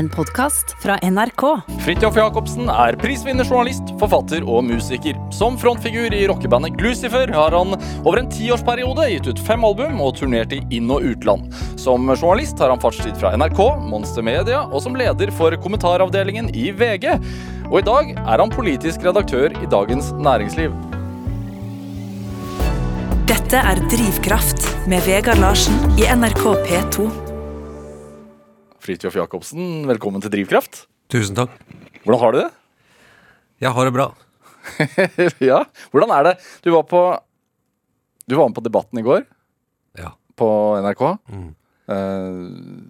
en podkast fra NRK. Fridtjof Jacobsen er prisvinner journalist, forfatter og musiker. Som frontfigur i rockebandet Glucifer har han over en tiårsperiode gitt ut fem album og turnert i inn- og utland. Som journalist har han fartstid fra NRK, Monster Media og som leder for kommentaravdelingen i VG. Og i dag er han politisk redaktør i Dagens Næringsliv. Dette er Drivkraft med Vegard Larsen i NRK P2. Fridtjof Jacobsen, velkommen til Drivkraft. Tusen takk. Hvordan har du det? Jeg har det bra. ja, hvordan er det? Du var på Du var med på Debatten i går Ja. på NRK. Mm. Uh,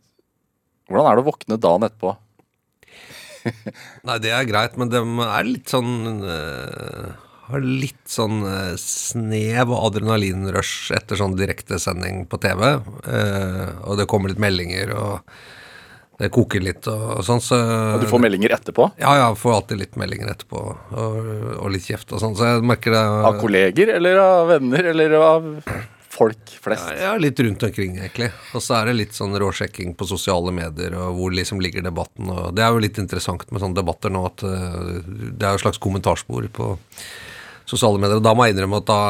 hvordan er det å våkne dagen etterpå? Nei, det er greit, men de er litt sånn uh, Har litt sånn uh, snev og adrenalinrush etter sånn direktesending på TV. og det kommer litt meldinger, og det koker litt og, og sånn, så Og du får meldinger etterpå? Ja, ja, får alltid litt meldinger etterpå, og, og litt kjeft og sånn, så jeg merker det Av kolleger eller av venner eller av folk flest? Ja, litt rundt omkring, egentlig. Og så er det litt sånn råsjekking på sosiale medier, og hvor liksom ligger debatten. Og det er jo litt interessant med sånne debatter nå, at eh, det er jo et slags kommentarspor på sosiale medier. Og da må jeg innrømme at da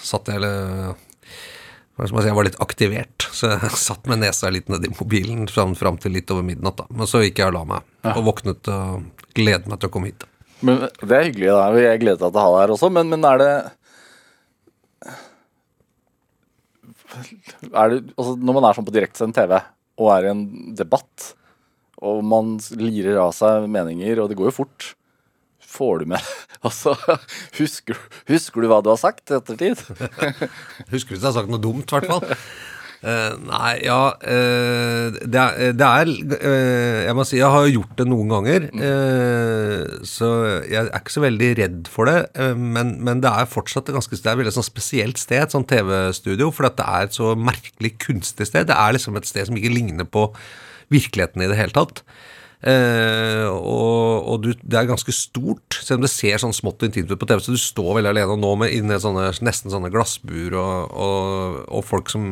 satt jeg eller hva skal man si, jeg var litt aktivert, så jeg satt med nesa litt nedi mobilen fram, fram til litt over midnatt. da. Men så gikk jeg og la meg, og våknet og gledet meg til å komme hit. Men Det er hyggelig. da. Jeg gleder meg til å ha deg her også, men, men er det det, altså Når man er sånn på direktesendt TV og er i en debatt, og man lirer av seg meninger, og det går jo fort Får du med Altså, husker, husker du hva du har sagt i ettertid? Husker du ikke jeg har sagt noe dumt, i hvert fall? Uh, nei, ja uh, det, er, det er uh, Jeg må si jeg har gjort det noen ganger. eh, så jeg er ikke så veldig redd for det. eh, men, men det er fortsatt et ganske det er et veldig sånn spesielt sted, et sånn TV-studio. For det er et så merkelig kunstig sted. Det er liksom et sted som ikke ligner på virkeligheten i det hele tatt. Eh, og og du, det er ganske stort, selv om det ser sånn smått og intimt ut på TV. Så du står veldig alene og nå med inne sånne, nesten sånne glassbur, og, og, og folk som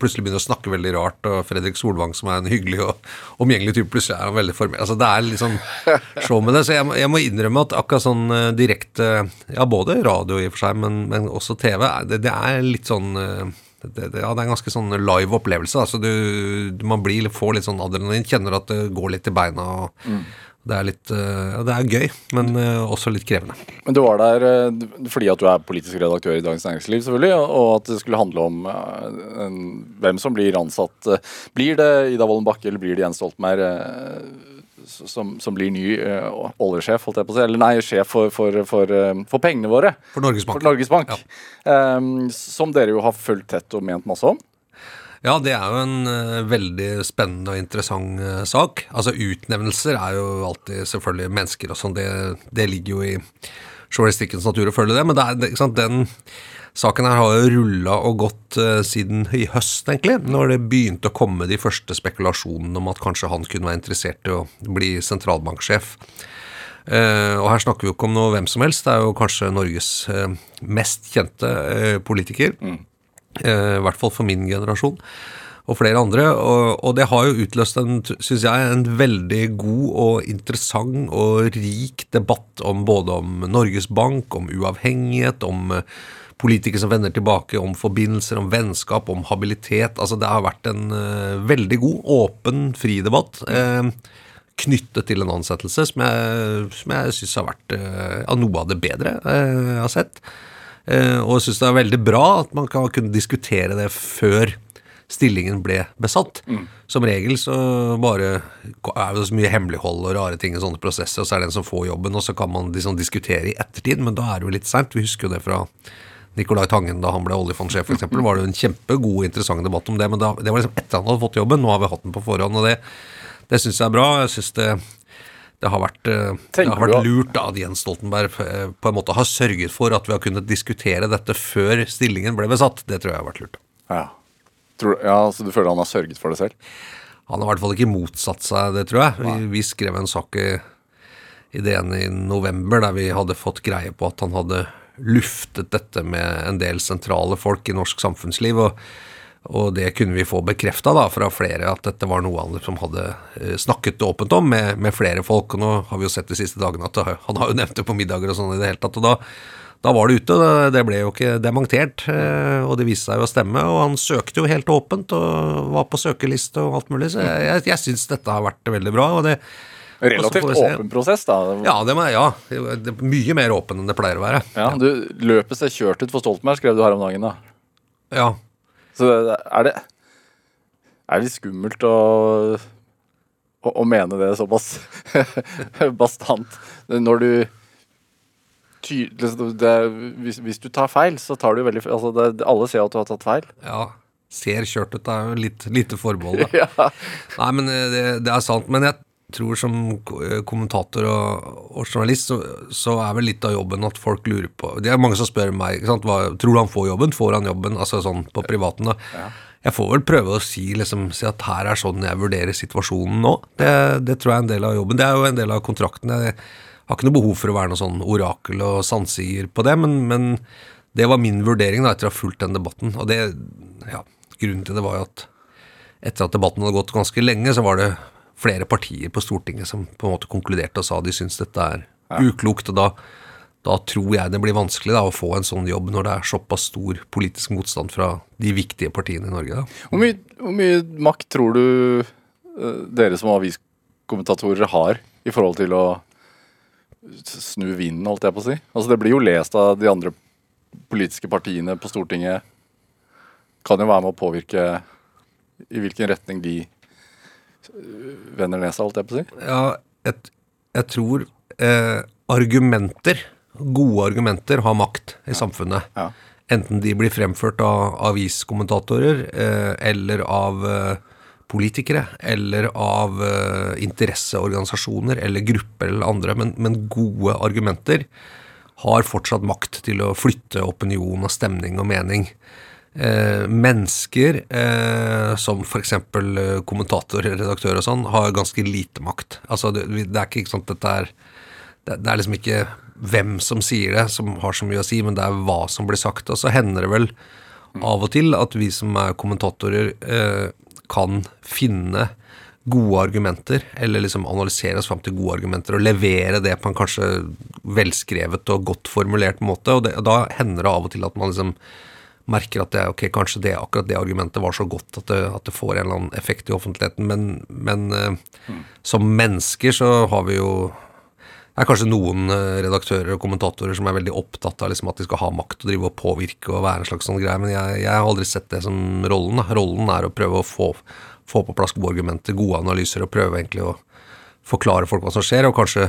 plutselig begynner å snakke veldig rart. Og Fredrik Solvang, som er en hyggelig og omgjengelig type, plutselig er han veldig formell. Altså, det er liksom show med det. Så jeg, jeg må innrømme at akkurat sånn eh, direkte Ja, både radio i og for seg, men, men også TV, det, det er litt sånn det, det, ja, det er en ganske sånn live opplevelse. Altså du, man blir, får litt sånn adrenalin, kjenner at det går litt i beina. Og Det er litt eh, ja, Det er gøy, men eh, også litt krevende. Men du var der eh, fordi at du er politisk redaktør i Dagens Næringsliv, selvfølgelig, og- at det skulle handle om hvem som blir ansatt. Blir det Ida Wolden Bakke eller blir det Jens Stoltenberg som, som blir ny uh, oljesjef, holdt jeg på å si, eller nei, sjef for, for, for, uh, for pengene våre? For Norges Bank. Norges Bank. Ja. Eh, som dere jo har fulgt tett og ment masse om. Ja, det er jo en uh, veldig spennende og interessant uh, sak. Altså Utnevnelser er jo alltid selvfølgelig mennesker og sånn, det, det ligger jo i journalistikkens natur å følge det. Men det er, det, ikke sant, den saken her har jo rulla og gått eh, siden i høst, egentlig. Når det begynte å komme de første spekulasjonene om at kanskje han kunne være interessert i å bli sentralbanksjef. Uh, og her snakker vi jo ikke om noe hvem som helst, det er jo kanskje Norges uh, mest kjente uh, politiker. Eh, I hvert fall for min generasjon. Og flere andre. Og, og det har jo utløst en, syns jeg, en veldig god og interessant og rik debatt om både om Norges Bank, om uavhengighet, om politikere som vender tilbake, om forbindelser, om vennskap, om habilitet. Altså det har vært en eh, veldig god, åpen, fri debatt. eh, knyttet til en ansettelse som jeg, som jeg syns har vært eh, ja, noe av det bedre jeg har sett. Og jeg syns det er veldig bra at man kan kunne diskutere det før stillingen ble besatt. Som regel så bare er det så mye hemmelighold og rare ting i sånne prosesser, og så er det en som får jobben, og så kan man liksom diskutere i ettertid, men da er det jo litt seint. Vi husker jo det fra Nicolai Tangen da han ble oljefondsjef, f.eks. var det en kjempegod, og interessant debatt om det, men det var liksom etter han hadde fått jobben. Nå har vi hatt den på forhånd, og det, det syns jeg er bra. Jeg synes det det har vært, eh, det har vært lurt da, at Jens Stoltenberg eh, på en måte har sørget for at vi har kunnet diskutere dette før stillingen ble besatt. Det tror jeg har vært lurt. Ja. Tror, ja, Så du føler han har sørget for det selv? Han har i hvert fall ikke motsatt seg det, tror jeg. Vi, vi skrev en sak i, i DN i november der vi hadde fått greie på at han hadde luftet dette med en del sentrale folk i norsk samfunnsliv. og Og det kunne vi få bekrefta fra flere, at dette var noe han liksom hadde eh, snakket åpent om med, med, flere folk. Og nå har vi jo sett de siste dagene at han har jo nevnt det på middager og sånn i det hele tatt. og da, da var det ute. Det ble jo ikke dementert, eh, og det viste seg jo å stemme. Og han søkte jo helt åpent og var på søkeliste og alt mulig. Så jeg, jeg syns dette har vært veldig bra. og det Relativt åpen prosess, da. Ja, det, må, ja, det er mye mer åpen enn det pleier å være. Ja, du Løpet seg kjørt ut for Stoltenberg, skrev du her om dagen. da. Ja. Så er det Er det litt skummelt å, å, å mene det såpass bastant når du tydelig, det, hvis, hvis, du tar feil, så tar du veldig altså det, Alle ser at du har tatt feil. Ja. Ser kjørt ut er jo litt lite forbehold, da. ja. Nei, men eh, det, det, er sant. Men jeg tror som eh, kommentator og, og journalist, så, så, er vel litt av jobben at folk lurer på Det er mange som spør meg Hva, tror du han får jobben. Får han jobben? Altså sånn på privaten. da. Ja. Jeg får vel prøve å si, liksom, si, at her er sånn jeg vurderer situasjonen nå. Det, det, tror jeg er en del av jobben. Det er jo en del av kontrakten. Jeg har ikke noe behov for å være noe sånn orakel og sannsiger på det, men, men, det var min vurdering da, etter å ha fulgt den debatten. Og det, ja, grunnen til det var jo at etter at debatten hadde gått ganske lenge, så var det flere partier på Stortinget som på en måte konkluderte og sa de syns dette er uklokt. og da, da tror jeg det blir vanskelig da, å få en sånn jobb når det er såpass stor politisk motstand fra de viktige partiene i Norge. Hvor mye, hvor, mye, makt tror du uh, dere som aviskommentatorer har i forhold til å snu vinden, holdt jeg på å si? Altså Det blir jo lest av de andre politiske partiene på Stortinget. Kan jo være med å påvirke i hvilken retning de vender nesa, holdt jeg på å si? Ja, jeg, jeg tror eh, argumenter, gode argumenter, har makt i ja. samfunnet. Ja. Enten de blir fremført av aviskommentatorer eh, eller av eh, politikere eller av uh, interesseorganisasjoner eller grupper eller andre, men, men, gode argumenter har fortsatt makt til å flytte opinion og stemning og mening. Eh, mennesker eh, som f.eks. kommentator eller redaktør og sånn, har ganske lite makt. Altså, det, det er ikke sånn at dette er det, det, er liksom ikke hvem som sier det som har så mye å si, men det er hva som blir sagt. Og så hender det vel av og til at vi som er kommentatorer, eh, kan finne gode argumenter, eller liksom analysere oss fram til gode argumenter og levere det på en kanskje velskrevet og godt formulert måte. Og, det, og da hender det av og til at man liksom merker at det, okay, kanskje det, akkurat det argumentet var så godt at det, at det får en eller annen effekt i offentligheten. Men, men mm. som mennesker så har vi jo det er kanskje noen eh, redaktører og kommentatorer som er veldig opptatt av liksom at de skal ha makt og drive og påvirke og være en slags sånn greie, men jeg, jeg, har aldri sett det som rollen. Da. Rollen er å prøve å få, få på plass gode argumenter, gode analyser, og prøve egentlig å forklare folk hva som skjer, og kanskje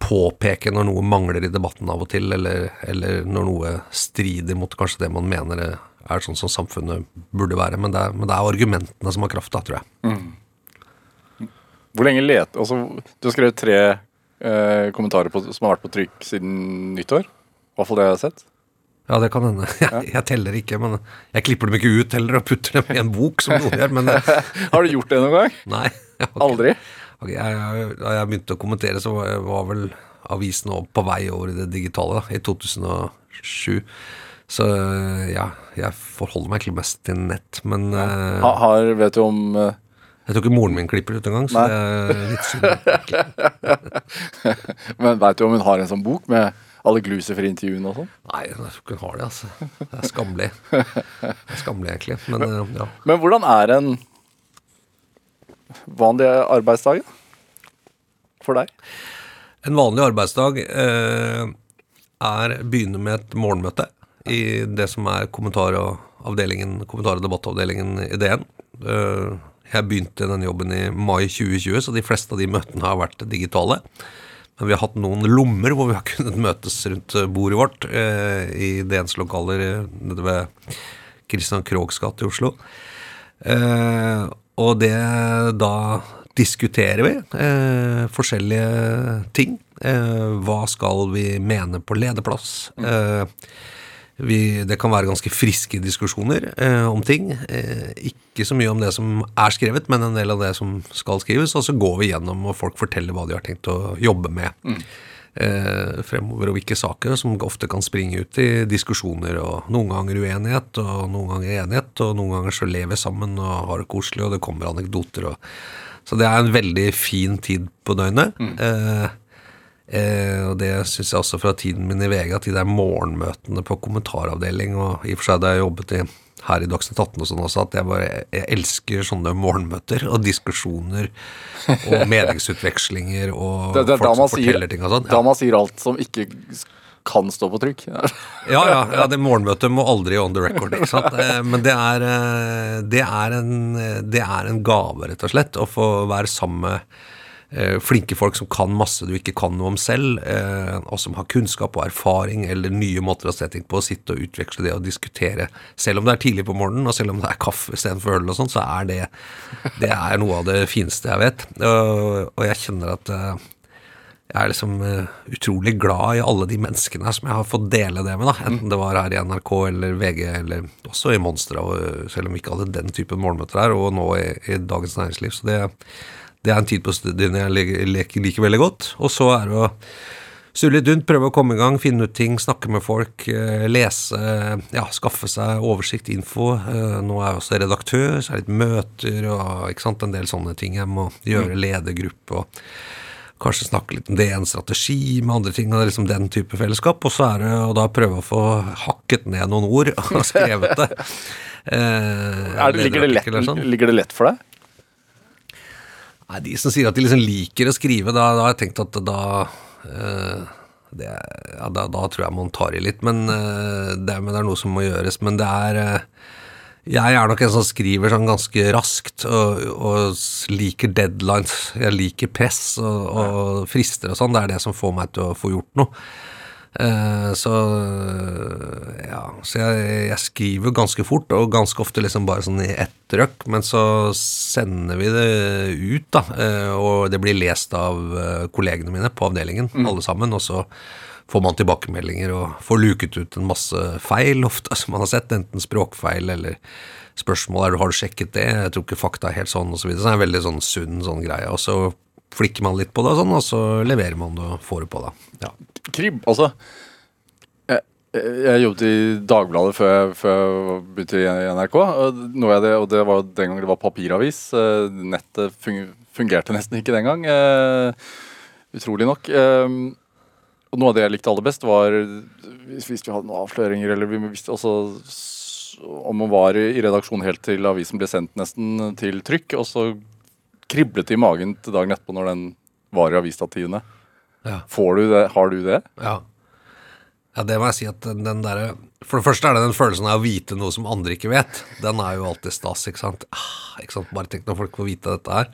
påpeke når noe mangler i debatten av og til, eller, eller når noe strider mot kanskje det man mener er sånn som samfunnet burde være. Men det er, men det er argumentene som har kraft, da, tror jeg. Mm. Hvor lenge let... Altså, du har skrevet tre eh, kommentarer på, som har vært på trykk siden nyttår. I hvert fall det jeg har sett. Ja, det kan hende. Jeg, jeg, teller ikke, men jeg klipper dem ikke ut heller og putter dem i en bok, som noen gjør. Men, har du gjort det noen gang? Nei. Aldri? Jeg, da jeg begynte å kommentere, så var vel avisen på vei over i det digitale, da, i 2007. Så ja, jeg forholder meg ikke mest til nett, men ja. ha, har, Vet du om uh, Jeg tror ikke moren min klipper ut engang, så det er litt synd. men veit du om hun har en sånn bok med alle Glucifer-intervjuene og sånn? Nei, jeg tror ikke hun har det, altså. Det er skammelig. Det er skammelig, egentlig. Men, men, ja. men hvordan er en vanlig arbeidsdag for deg? En vanlig arbeidsdag eh, er begynne med et morgenmøte i det som er kommentar- og kommentar- debattavdelingen i DN. Eh, jeg begynte den jobben i mai 2020, så de fleste av de møtene har vært digitale. Men vi har hatt noen lommer hvor vi har kunnet møtes rundt bordet vårt eh, i DNs lokaler nede ved Christian Kroghs gate i Oslo. Eh, og det da diskuterer vi eh, forskjellige ting. Eh, hva skal vi mene på lederplass? Eh, vi, det kan være ganske friske diskusjoner eh, om ting. Eh, ikke så mye om det som er skrevet, men en del av det som skal skrives. Og så går vi gjennom, og folk forteller hva de har tenkt å jobbe med. Mm. Eh, fremover, og hvilke saker som ofte kan springe ut i diskusjoner, og noen ganger uenighet, og noen ganger enighet, og noen ganger så lever sammen og har det koselig, og det kommer anekdoter. Og, så det er en veldig fin tid på døgnet. Eh, eh, og det syns jeg også fra tiden min i VG, at de der morgenmøtene på kommentaravdeling, og i og for seg da jeg jobbet i her i Dagsnytt 18 og sånn også, at jeg bare jeg elsker sånne morgenmøter og diskusjoner og meningsutvekslinger og Det, det folk man, forteller sier, ting og sånn. da man sier alt som ikke kan stå på trykk. Ja, ja, ja, det morgenmøtet må aldri on the record, ikke sant. Eh, Men det er, eh, det er, en, det er en gave, rett og slett, å få være sammen med eh, flinke folk som kan masse du ikke kan noe om selv, eh, og som har kunnskap og erfaring eller nye måter å se ting på, og sitte og utveksle det og diskutere. Selv om det er tidlig på morgenen, og selv om det er kaffe istedenfor øl og sånn, så er det, det er noe av det fineste jeg vet. Og, jeg kjenner at eh, jeg er liksom eh, utrolig glad i alle de menneskene som jeg har fått dele det med. da Enten det var her i NRK eller VG, eller også i Monstra, selv om vi ikke hadde den typen morgenmøter her, og nå i, i Dagens Næringsliv. Så det, det er en tid på studiene jeg le- leker liker veldig godt. Og så er det å surre litt rundt, prøve å komme i gang, finne ut ting, snakke med folk, eh, lese, ja, skaffe seg oversikt, info. Eh, Nå er jeg også redaktør, så er det litt møter og ikke sant, en del sånne ting jeg må gjøre, ledergruppe og kanskje snakke litt om det, en strategi med andre ting, og det er liksom den type fellesskap. Og så er det å da prøve å få hakket ned noen ord og skrevet det. Eh, det, ligger, det lett, sånn. ligger det lett for deg? Nei, De som sier at de liksom liker å skrive, da, da har jeg tenkt at da eh, det, ja, da, da tror jeg man tar i litt, men, uh, det, det er noe som må gjøres. Men det er uh, Jeg er nok en som skriver sånn ganske raskt og, og liker deadlines. Jeg liker press og, og frister og sånn. Det er det som får meg til å få gjort noe. Eh, så ja, så jeg, jeg skriver ganske fort, og ganske ofte liksom bare sånn i ett røkk. Men så sender vi det ut, da, eh, og det blir lest av eh, kollegene mine på avdelingen, alle sammen. Og så får man tilbakemeldinger og får luket ut en masse feil, ofte som man har sett, enten språkfeil eller spørsmål er har du sjekket det, jeg tror ikke fakta er helt sånn, og så videre. Så det er en veldig sånn sunn sånn greie. Og så flikker man litt på det, og sånn, og så leverer man det og får det på, deg. Ja. Kribb, altså jeg, jeg jobbet i Dagbladet før jeg, før jeg begynte i NRK. Og, det, og det var den gang det var papiravis. Eh, Nettet fungerte nesten ikke den gang. eh, utrolig nok. Eh, og noe av det jeg likte aller best, var hvis, hvis vi hadde noen avsløringer, eller vi visste også om man var i redaksjonen helt til avisen ble sendt nesten til trykk, og så kriblet i magen til dagen etterpå når den var i avisstativene. Ja. Får du det? Har du det? Ja. ja, det må jeg si at den, den derre For det første er det den følelsen av å vite noe som andre ikke vet. Den er jo alltid stas, ikke sant. Ah, ikke sant? Bare tenk når folk får vite dette her.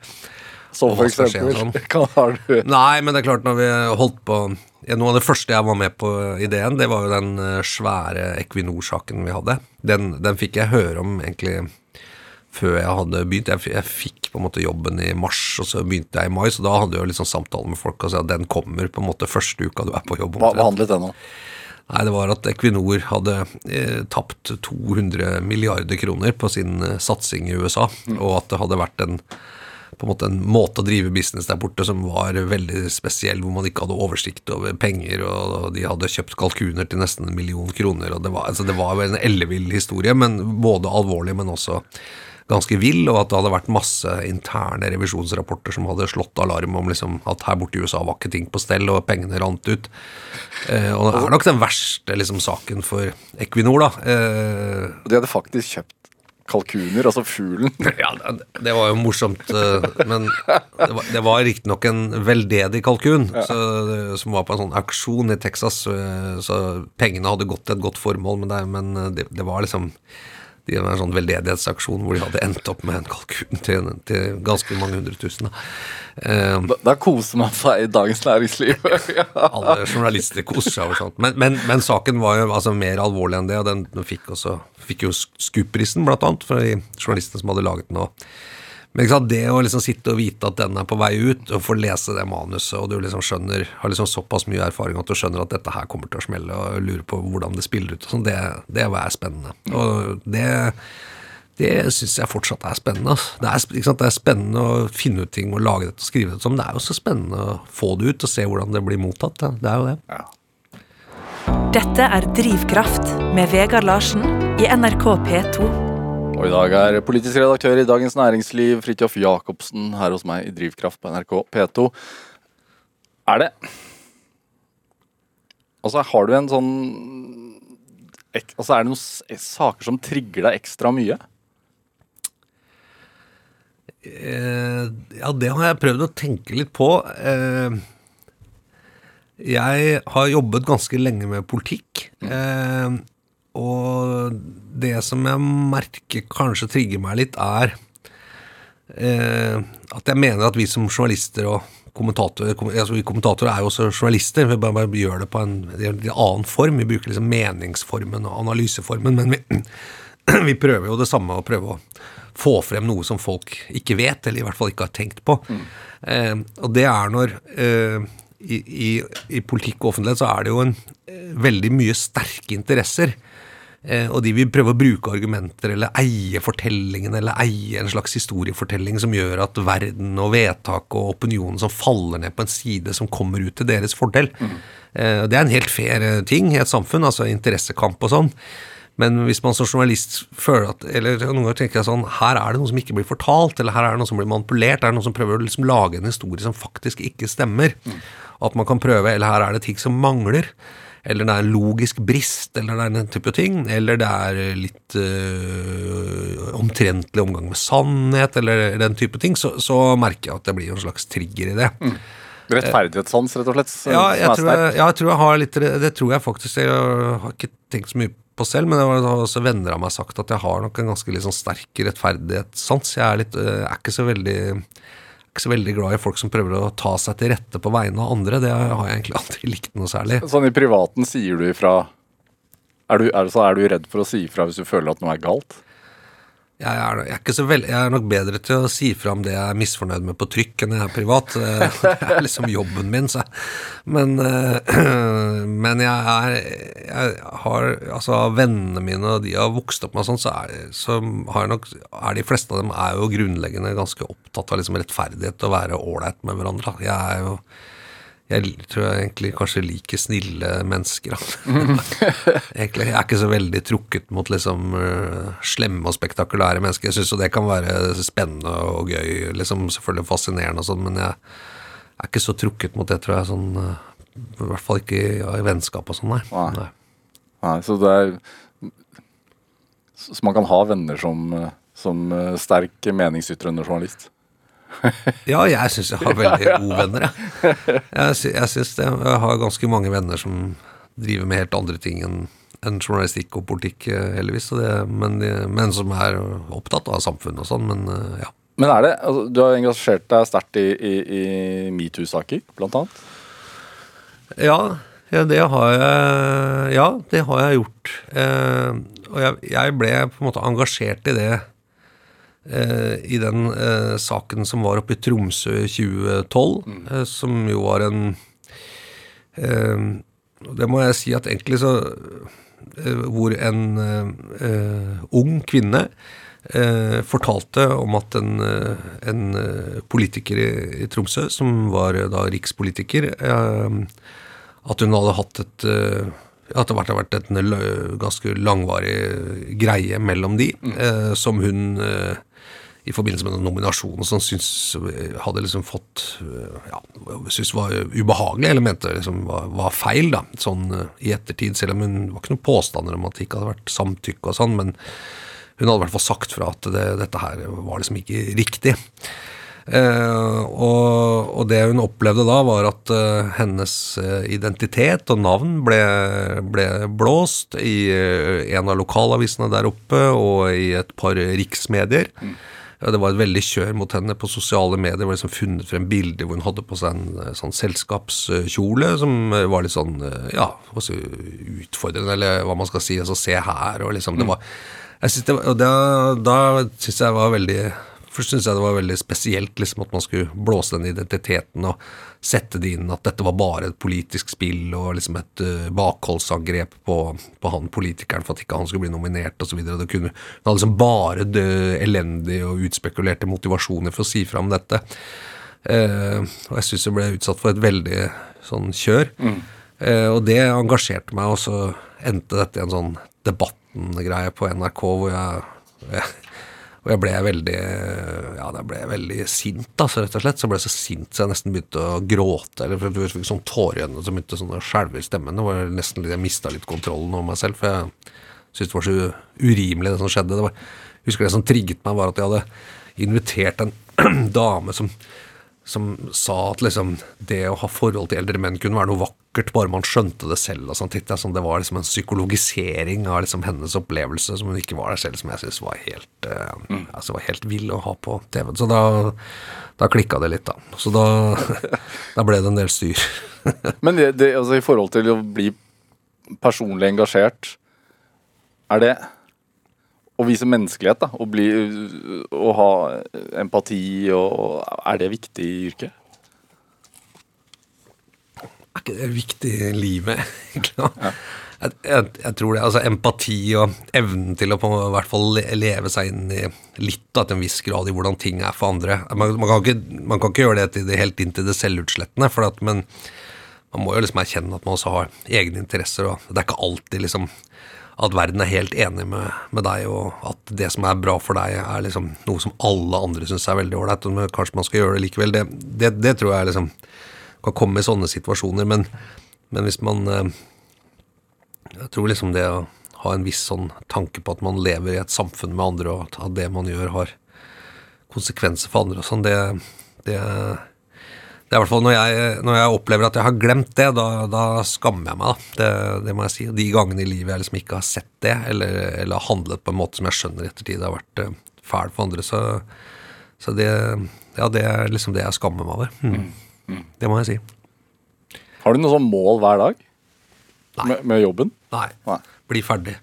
Som for eksempel sånn. Hva har du, Nei, men det er klart når vi holdt på Noe av det første jeg var med på ideen, det var jo den eh, svære Equinor-saken vi hadde. Den, den fikk jeg høre om egentlig før jeg hadde begynt. Jeg, jeg fikk på en måte jobben i mars, og så begynte jeg i mai, så da hadde jeg jo liksom samtale med folk og sa at den kommer på en måte første uka du er på jobb. hva, hva handlet den om? Nei, det var at Equinor hadde eh, tapt 200 milliarder kroner på sin eh, satsing i USA, og at det hadde vært en på en måte en måte å drive business der borte som var veldig spesiell, hvor man ikke hadde oversikt over penger, og de hadde kjøpt kalkuner til nesten en million kroner, og det var, altså det var en ellevill historie, men både alvorlig, men også ganske vill, og at det hadde vært masse interne revisjonsrapporter som hadde slått alarm om liksom, at her borte i USA var ikke ting på stell, og pengene rant ut. Eh, og det er nok den verste liksom, saken for Equinor, da. Eh, De hadde faktisk kjøpt kalkuner, altså fuglen. ja, det, var jo morsomt, eh, men det var, det var riktignok en veldedig kalkun så, som var på en sånn auksjon i Texas, så, så pengene hadde gått til et godt formål, men det, men det, det var liksom det var en sånn veldedighetsaksjon hvor de hadde endt opp med en kalkun til, til ganske mange hundre tusen. Eh, Da, da koser man seg i Dagens Næringsliv. alle journalister koser seg over sånt. Men, men, men saken var jo altså mer alvorlig enn det, og den, den fikk, også, fikk jo SKUP-prisen, blant annet, for de journalistene som hadde laget den. Og, men ikke sant, det å liksom sitte og vite at den er på vei ut, og få lese det manuset, og du liksom skjønner, har liksom såpass mye erfaring at du skjønner at dette her kommer til å smelle, og lurer på hvordan det spiller ut, og sånn, det, det er spennende. Og det Det syns jeg fortsatt er spennende. Det, er, ikke sant? det er spennende å finne ut ting og lage dette og skrive det som. Det er jo så spennende å få det ut og se hvordan det blir mottatt. Det, er jo det. Dette er Drivkraft med Vegard Larsen i NRK P2. Og i dag er politisk redaktør i Dagens Næringsliv Fridtjof Jacobsen her hos meg i Drivkraft på NRK P2. Er det Altså, har du en sånn Altså, er det noen saker som trigger deg ekstra mye? Eh, ja, det har jeg prøvd å tenke litt på. Eh, jeg har jobbet ganske lenge med politikk. Eh, og det som jeg merker kanskje trigger meg litt, er eh, at jeg mener at vi som journalister og kommentatorer kom, altså Vi kommentatorer er jo også journalister, vi bare, bare gjør det på en, en annen form. Vi bruker liksom meningsformen og analyseformen, men vi, vi prøver jo det samme, å prøve å få frem noe som folk ikke vet, eller i hvert fall ikke har tenkt på. Eh, og det er når eh, i, i, I politikk og offentlighet så er det jo en, eh, veldig mye sterke interesser. Eh, og de vil prøve å bruke argumenter eller eie fortellingen eller eie en slags historiefortelling som gjør at verden og vedtak og opinionen som faller ned på en side som kommer ut til deres fordel. Mm. det er en helt fair eh, ting i et samfunn, altså interessekamp og sånn. Men hvis man som journalist føler at Eller noen ganger tenker jeg sånn Her er det noe som ikke blir fortalt, eller her er det noe som blir manipulert. Er det noen som prøver å liksom lage en historie som faktisk ikke stemmer? At man kan prøve Eller her er det ting som mangler. Eller det er en logisk brist, eller det er den type ting. Eller det er litt øh, omtrentlig omgang med sannhet, eller den type ting. Så, så merker jeg at det blir en slags trigger i det. Rettferdighetssans, rett og slett? Ja, jeg tror jeg, ja, jeg tror jeg har litt Det tror jeg faktisk Jeg har ikke tenkt så mye på selv, men det har også venner av meg sagt at jeg har nok en ganske sånn sterk rettferdighetssans. Jeg er, litt, øh, er ikke så veldig ikke så veldig glad i folk som prøver å ta seg til rette på vegne av andre. Det har jeg egentlig aldri likt noe særlig. Sånn i privaten sier du ifra er du, er, så er du redd for å si ifra hvis du føler at noe er galt? Jeg er, jeg, er veld, jeg er nok bedre til å si fra om det jeg er misfornøyd med på trykk, enn jeg er privat. Eh, Det er liksom jobben min. Så. Men, eh, men jeg er jeg har, Altså, av vennene mine, og de har vokst opp med sånn, så, er, så har jeg nok er de fleste av dem er jo grunnleggende ganske opptatt av liksom rettferdighet og være ålreit med hverandre. Jeg er jo jeg tror jeg egentlig kanskje liker snille mennesker. egentlig, Jeg er ikke så veldig trukket mot liksom øh, slemme og spektakulære mennesker. Jeg syns jo det kan være spennende og gøy, liksom selvfølgelig fascinerende og sånn, men jeg er ikke så trukket mot det, tror jeg. sånn, øh, I hvert fall ikke i, i vennskap og sånn, nei. Nei. nei. Så det er Så man kan ha venner som, eh, som sterk meningsytrende journalist? Ja, jeg syns jeg har veldig gode venner, jeg. Jeg, jeg syns det. Jeg har ganske mange venner som driver med helt andre ting enn en journalistikk og politikk, eh, heldigvis. Det, men, de, men som er opptatt av samfunnet og sånn. Men eh, ja. Men er det, altså, Du har engasjert deg sterkt i, i, i metoo-saker, blant annet. Ja, ja, det har jeg Ja, det har jeg gjort. Eh, og jeg, jeg ble på en måte engasjert i det eh, i den eh, saken som var oppe i Tromsø i 2012, eh, som jo var en eh, Det må jeg si at egentlig så eh, Hvor en eh, eh, ung kvinne eh, fortalte om at en, eh, en eh, politiker i, i Tromsø, som var eh, da rikspolitiker, eh, at hun hadde hatt et eh, at det hadde vært en ganske langvarig greie mellom de, eh, som hun eh, i forbindelse med den nominasjonen som syns hadde liksom fått eh, ja, syntes var ubehagelig, eller mente liksom var, var feil, da, sånn eh, i ettertid. Selv om hun var ikke noen påstander om at det ikke hadde vært samtykke og sånn, men hun hadde i hvert fall sagt fra at det, dette her var liksom ikke riktig. Eh, og, og det hun opplevde da, var at eh, hennes eh, identitet og navn ble, ble blåst i eh, en av lokalavisene der oppe og i et par riksmedier. Ja, Det var et veldig kjør mot henne på sosiale medier. Det var liksom funnet frem bilder hvor hun hadde på seg en eh, sånn selskapskjole som eh, var litt sånn eh, ja, også utfordrende, eller hva man skal si. Altså se her, og liksom det var jeg synes det, og da, da syns jeg det var veldig Først syntes jeg det var veldig spesielt liksom, at man skulle blåse den identiteten og sette det inn at dette var bare et politisk spill og liksom et uh, bakholdsangrep på, på, han politikeren for at ikke han skulle bli nominert osv. Det, kunne, det hadde liksom bare det elendige og utspekulerte motivasjoner for å si fra om dette. Uh, og jeg syns jeg ble utsatt for et veldig sånn kjør. Mm. Uh, og det engasjerte meg, og så endte dette i en sånn debatten-greie på NRK hvor jeg, jeg og jeg ble veldig ja, jeg ble veldig sint, altså, rett og slett. Så jeg ble så sint så jeg nesten begynte å gråte. Eller for jeg fikk sånn tårer i øynene som begynte sånn å skjelve i stemmen. Det var nesten Jeg mista litt kontrollen over meg selv, for jeg syntes det var så urimelig, det som skjedde. Det var, jeg husker det som trigget meg, var at jeg hadde invitert en dame som som sa at liksom det å ha forhold til eldre menn kunne være noe vakkert, bare man skjønte det selv. og sånt. Sånn, det var liksom en psykologisering av liksom hennes opplevelse som hun ikke var der selv, som jeg syntes var helt uh, mm. altså var helt vill å ha på TV. Så da, da klikka det litt, da. Så da, da ble det en del styr. Men det, det, altså, i forhold til å bli personlig engasjert, er det å vise menneskelighet, da, å, bli, å ha empati, og, er det viktig i yrket? Er ikke det viktig i livet, egentlig? Ja. Jeg, jeg, jeg, tror det. altså Empati og evnen til å på hvert fall leve seg inn i litt da, til en viss grad i hvordan ting er for andre. Man, man, kan, ikke, man kan, ikke, gjøre det, det helt inn til det selvutslettende, for at, men man må jo liksom erkjenne at man også har egne interesser. og Det er ikke alltid liksom at verden er helt enig med, med, deg, og at det som er bra for deg, er liksom noe som alle andre syns er veldig ålreit. Kanskje man skal gjøre det likevel. Det, det, det, tror jeg liksom kan komme i sånne situasjoner. Men, men, hvis man eh, Jeg tror liksom det å ha en viss sånn tanke på at man lever i et samfunn med andre, og at det man gjør, har konsekvenser for andre og sånn, det, det det er i hvert fall når jeg, når jeg, opplever at jeg har glemt det, da, da skammer jeg meg. Det, det, må jeg si. De gangene i livet jeg liksom ikke har sett det, eller, eller handlet på en måte som jeg skjønner i ettertid har vært uh, fæl for andre, så, så det, ja, det er liksom det jeg skammer meg over. Mm. Mm. Det må jeg si. Har du noe sånn mål hver dag med, med, jobben? Nei. Nei. Bli ferdig.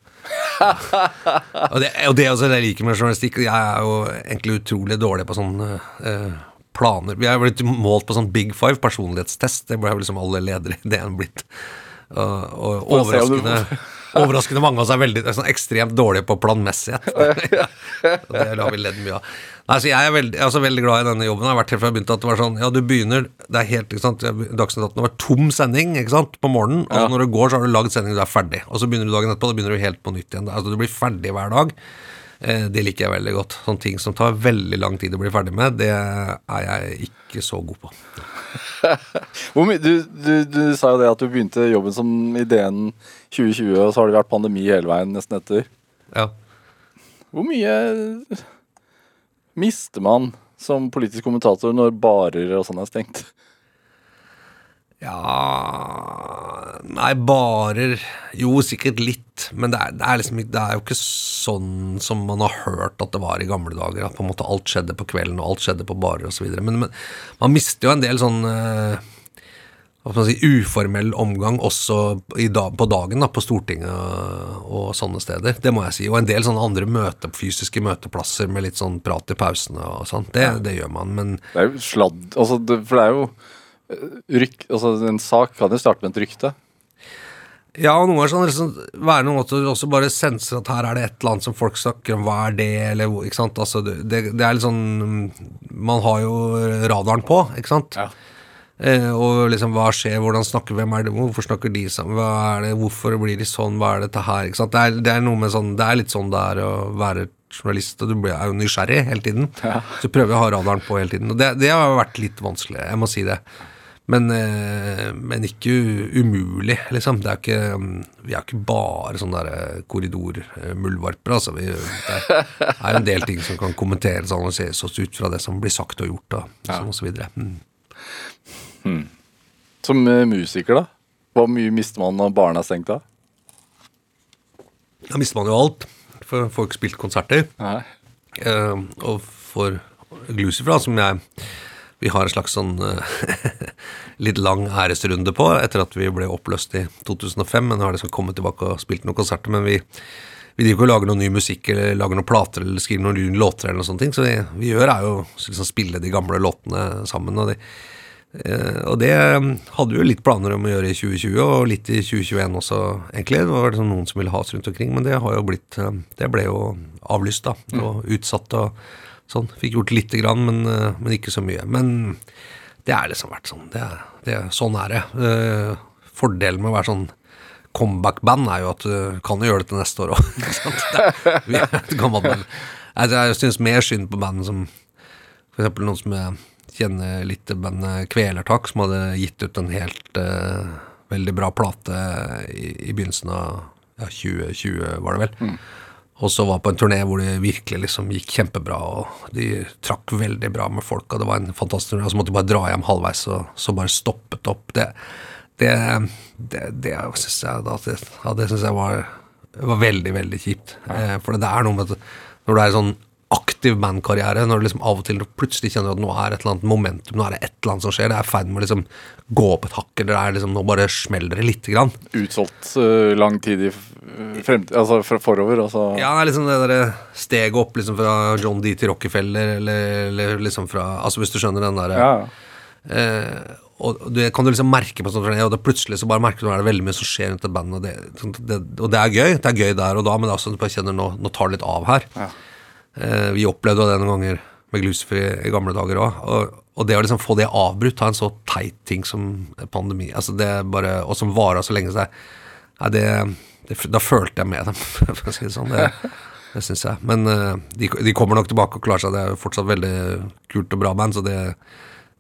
og, det, og det også jeg liker med journalistikk. Jeg er jo egentlig utrolig dårlig på sånn uh, planer Vi er blitt målt på sånn Big Five personlighetstest. Det ble liksom alle ledere i DN blitt. Og, og overraskende, overraskende mange av oss er veldig sånn ekstremt dårlige på planmessighet. det har vi ledd mye av. Nei, så Jeg er veldig, er veldig glad i denne jobben. Jeg har vært helt fra jeg begynte at det var sånn Ja, du begynner Det er helt, ikke sant Dagsnytt 18 var tom sending ikke sant, på morgenen. Og ja. når du går, så har du lagd sending, du er ferdig. Og så begynner du dagen etterpå, da begynner du helt på nytt igjen. Altså Du blir ferdig hver dag. Eh, det liker jeg veldig godt. Sånne ting som tar veldig lang tid å bli ferdig med, det er jeg ikke så god på. du, du, du, sa jo det at du begynte jobben som ideen 2020, og så har det vært pandemi hele veien nesten etter. Ja. Hvor mye mister man som politisk kommentator når barer og sånn er stengt? Ja Nei, barer Jo, sikkert litt. Men det er, det, er liksom, det er, jo ikke sånn som man har hørt at det var i gamle dager. At på en måte alt skjedde på kvelden, og alt skjedde på barer osv. Men, men man mister jo en del sånn uh, hva skal man si, uformell omgang også dag, på dagen da, på Stortinget og sånne steder. Det må jeg si. Og en del sånne andre møte, fysiske møteplasser med litt sånn prat i pausene og sånt. Det, det gjør man, men Det er jo sladd altså, det, For det er jo ryk, altså En sak kan jo starte med et rykte. Ja, og noen ganger sånn liksom, være noen måte også bare senser at her er det et eller annet som folk snakker om, hva er det, eller ikke sant. Altså, det, det er litt sånn Man har jo radaren på, ikke sant. Ja. Eh, og liksom hva skjer, hvordan snakker hvem er det, hvorfor snakker de sammen, hva er det, hvorfor blir de sånn, hva er dette her, ikke sant. Det er, det er noe med sånn Det er litt sånn det er å være journalist, og du er jo nysgjerrig hele tiden. Ja. Så prøver prøver å ha radaren på hele tiden. Og det, det har vært litt vanskelig, jeg må si det. Men, eh, men, ikke umulig, liksom. Det er ikke, vi er ikke bare sånne eh, korridormuldvarper, altså. Vi, det er en del ting som kan kommenteres og analyseres oss ut fra det som blir sagt og gjort, og, ja. sånn og så videre. Mm. Hmm. Som eh, musiker, da? Hvor mye mister man når barna er stengt av? Da mister man jo alt. For får ikke spilt konserter. Uh, og for Glucifer, som jeg vi har en slags sånn uh, litt lang æresrunde på, etter at vi ble oppløst i 2005. Men nå har de skal komme tilbake og spilt noen konserter. Men vi, vi driver ikke og lager noe ny musikk eller lager noen plater eller skriver noen nye låter eller noen sånne ting. Så det vi gjør, er jo liksom spille de gamle låtene sammen. Og, de, eh, og det um, hadde vi jo litt planer om å gjøre i 2020, og litt i 2021 også, egentlig. Det var liksom noen som ville ha oss rundt omkring, men det har jo blitt um, Det ble jo avlyst, da. Og utsatt og sånn. Fikk gjort lite grann, men, uh, men ikke så mye. Men det er liksom vært sånn. Det, det, sånn er det. Uh, Fordelen med å være sånn comeback-band er jo at du kan gjøre det til neste år òg. Jeg syns mer synd på band som eksempel noen som jeg kjenner litt til bandet Kvelertak, som hadde gitt ut en helt uh, veldig bra plate i, i begynnelsen av ja, 2020, var det vel. Og så var på en turné hvor det virkelig liksom gikk kjempebra, og de trakk veldig bra med folk, og det var en fantastisk turné. Og så måtte de bare dra hjem halvveis, og så bare stoppet opp. Det, det, det, det syns jeg, da, det, ja, det synes jeg var, var veldig, veldig kjipt. Ja. for det er noe med at når du er sånn aktiv bandkarriere, når du liksom av og til plutselig kjenner at nå er et eller annet momentum, nå er det et eller annet som skjer, det er i ferd med å liksom gå opp et hakk, eller det er liksom, nå bare smeller det lite grann. Utsolgt uh, lang tid i f- fremtid, altså fra forover. Altså. Ja, det er liksom det der steget opp liksom fra John D til Rockefeller, eller, eller liksom fra Altså hvis du skjønner den derre Ja. uh, Og det kan du liksom merke på sånn og da plutselig så bare merker du at det er veldig mye som skjer rundt et band, og det, sånn det, og det er gøy. Det er gøy der og da, men det er også at du bare kjenner nå, nå tar det litt av her. Ja. Eh, vi opplevde jo det noen ganger med Glucifer i, gamle dager òg. Og, det å liksom få det avbrutt av en så teit ting som pandemi, altså det bare, og som varer så lenge, så er det, det Da følte jeg med dem, for å si det sånn. Det, det syns jeg. Men eh, de, de kommer nok tilbake og klarer seg. Det er jo fortsatt veldig kult og bra band, så det,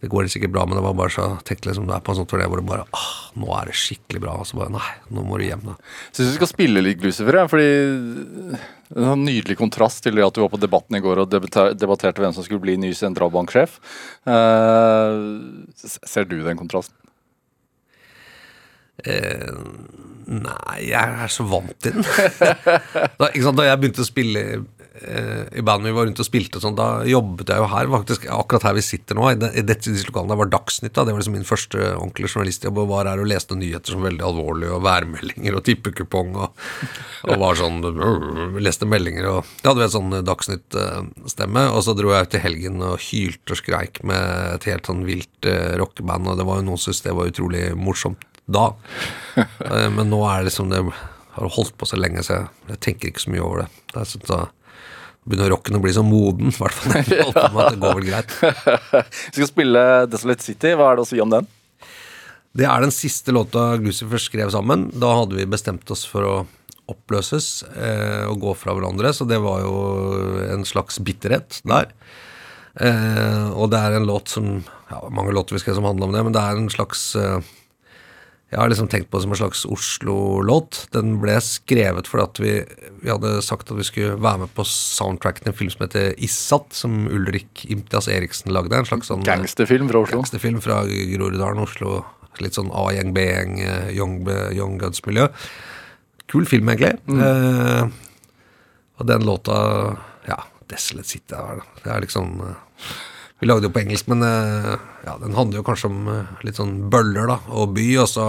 det går sikkert bra, men det var bare så tenkte liksom du er på en sånn turné hvor det bare ah, Nå er det skikkelig bra. Og så bare Nei, nå må du hjem, da. Syns du skal spille litt Glucifer, ja, fordi det en nydelig kontrast til at du var på Debatten i går og debatterte hvem som skulle bli ny sentralbanksjef. Eh, ser du den kontrasten? Eh, nei, jeg er så vant til den. da, da jeg begynte å spille i bandet vi var rundt og spilte, og sånn, da jobbet jeg jo her, faktisk akkurat her vi sitter nå. I, det, i dette, disse lokalene der var Dagsnytt. da, Det var liksom min første ordentlige journalistjobb. og Var her og leste nyheter som veldig alvorlige, og værmeldinger og tippekupong. Og, og var sånn øh, Leste meldinger og Da hadde vi en sånn Dagsnytt-stemme. Og så dro jeg ut i helgen og hylte og skreik med et helt sånn vilt uh, rockeband, og det var jo noen som syntes det var utrolig morsomt da. Eh, Men nå er det liksom det har holdt på så lenge, så jeg, jeg tenker ikke så mye over det. det er sånn, da begynner rocken å bli så moden, i hvert fall. Det går vel greit. Vi skal spille Desolate City. Hva er det å si om den? Det er den siste låta Glucifer skrev sammen. Da hadde vi bestemt oss for å oppløses eh, og gå fra hverandre, så det var jo en slags bitterhet der. Eh, og det er en låt som ja, Mange låter vi skrev som handler om det, men det er en slags eh, Jeg har liksom tenkt på det som en slags Oslo-låt. Den ble skrevet fordi at vi, vi hadde sagt at vi skulle være med på soundtracken til en film som heter Issat, som Ulrik Imtias Eriksen lagde. En slags sånn Gangsterfilm fra Oslo. gangsterfilm fra Groruddalen, Oslo. Litt sånn A-gjeng, B-gjeng, eh, Young, young Guns-miljø. Kul film, egentlig. Eh, og den låta Ja, Desolate City er det. Det er liksom eh, Vi lagde jo på engelsk, men eh, ja, den handler jo kanskje om eh, litt sånn bøller da, og by, og så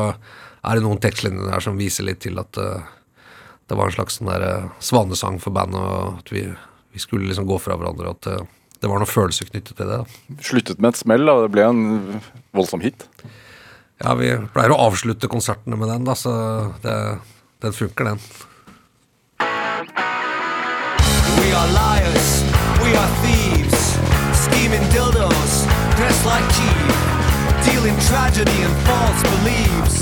er det noen tekstlinjer der som viser litt til at uh, det var en slags sånn der uh, svanesang for bandet, og at vi, vi skulle liksom gå fra hverandre, og at uh, det var noen følelser knyttet til det. da. Sluttet med et smell, og det ble en voldsom hit. Ja, vi pleier å avslutte konsertene med den, da, så det, den funker, den. We are liars, we are thieves, scheming dildos, dressed like Eve, dealing tragedy and false beliefs.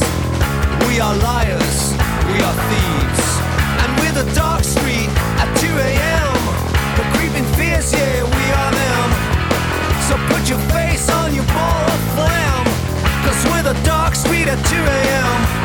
We are liars, we are thieves, and we're the dark street at 2 a.m. The creeping fears, yeah, we are them. So put your face on your ball of phlegm, cause we're the dark street at 2 a.m.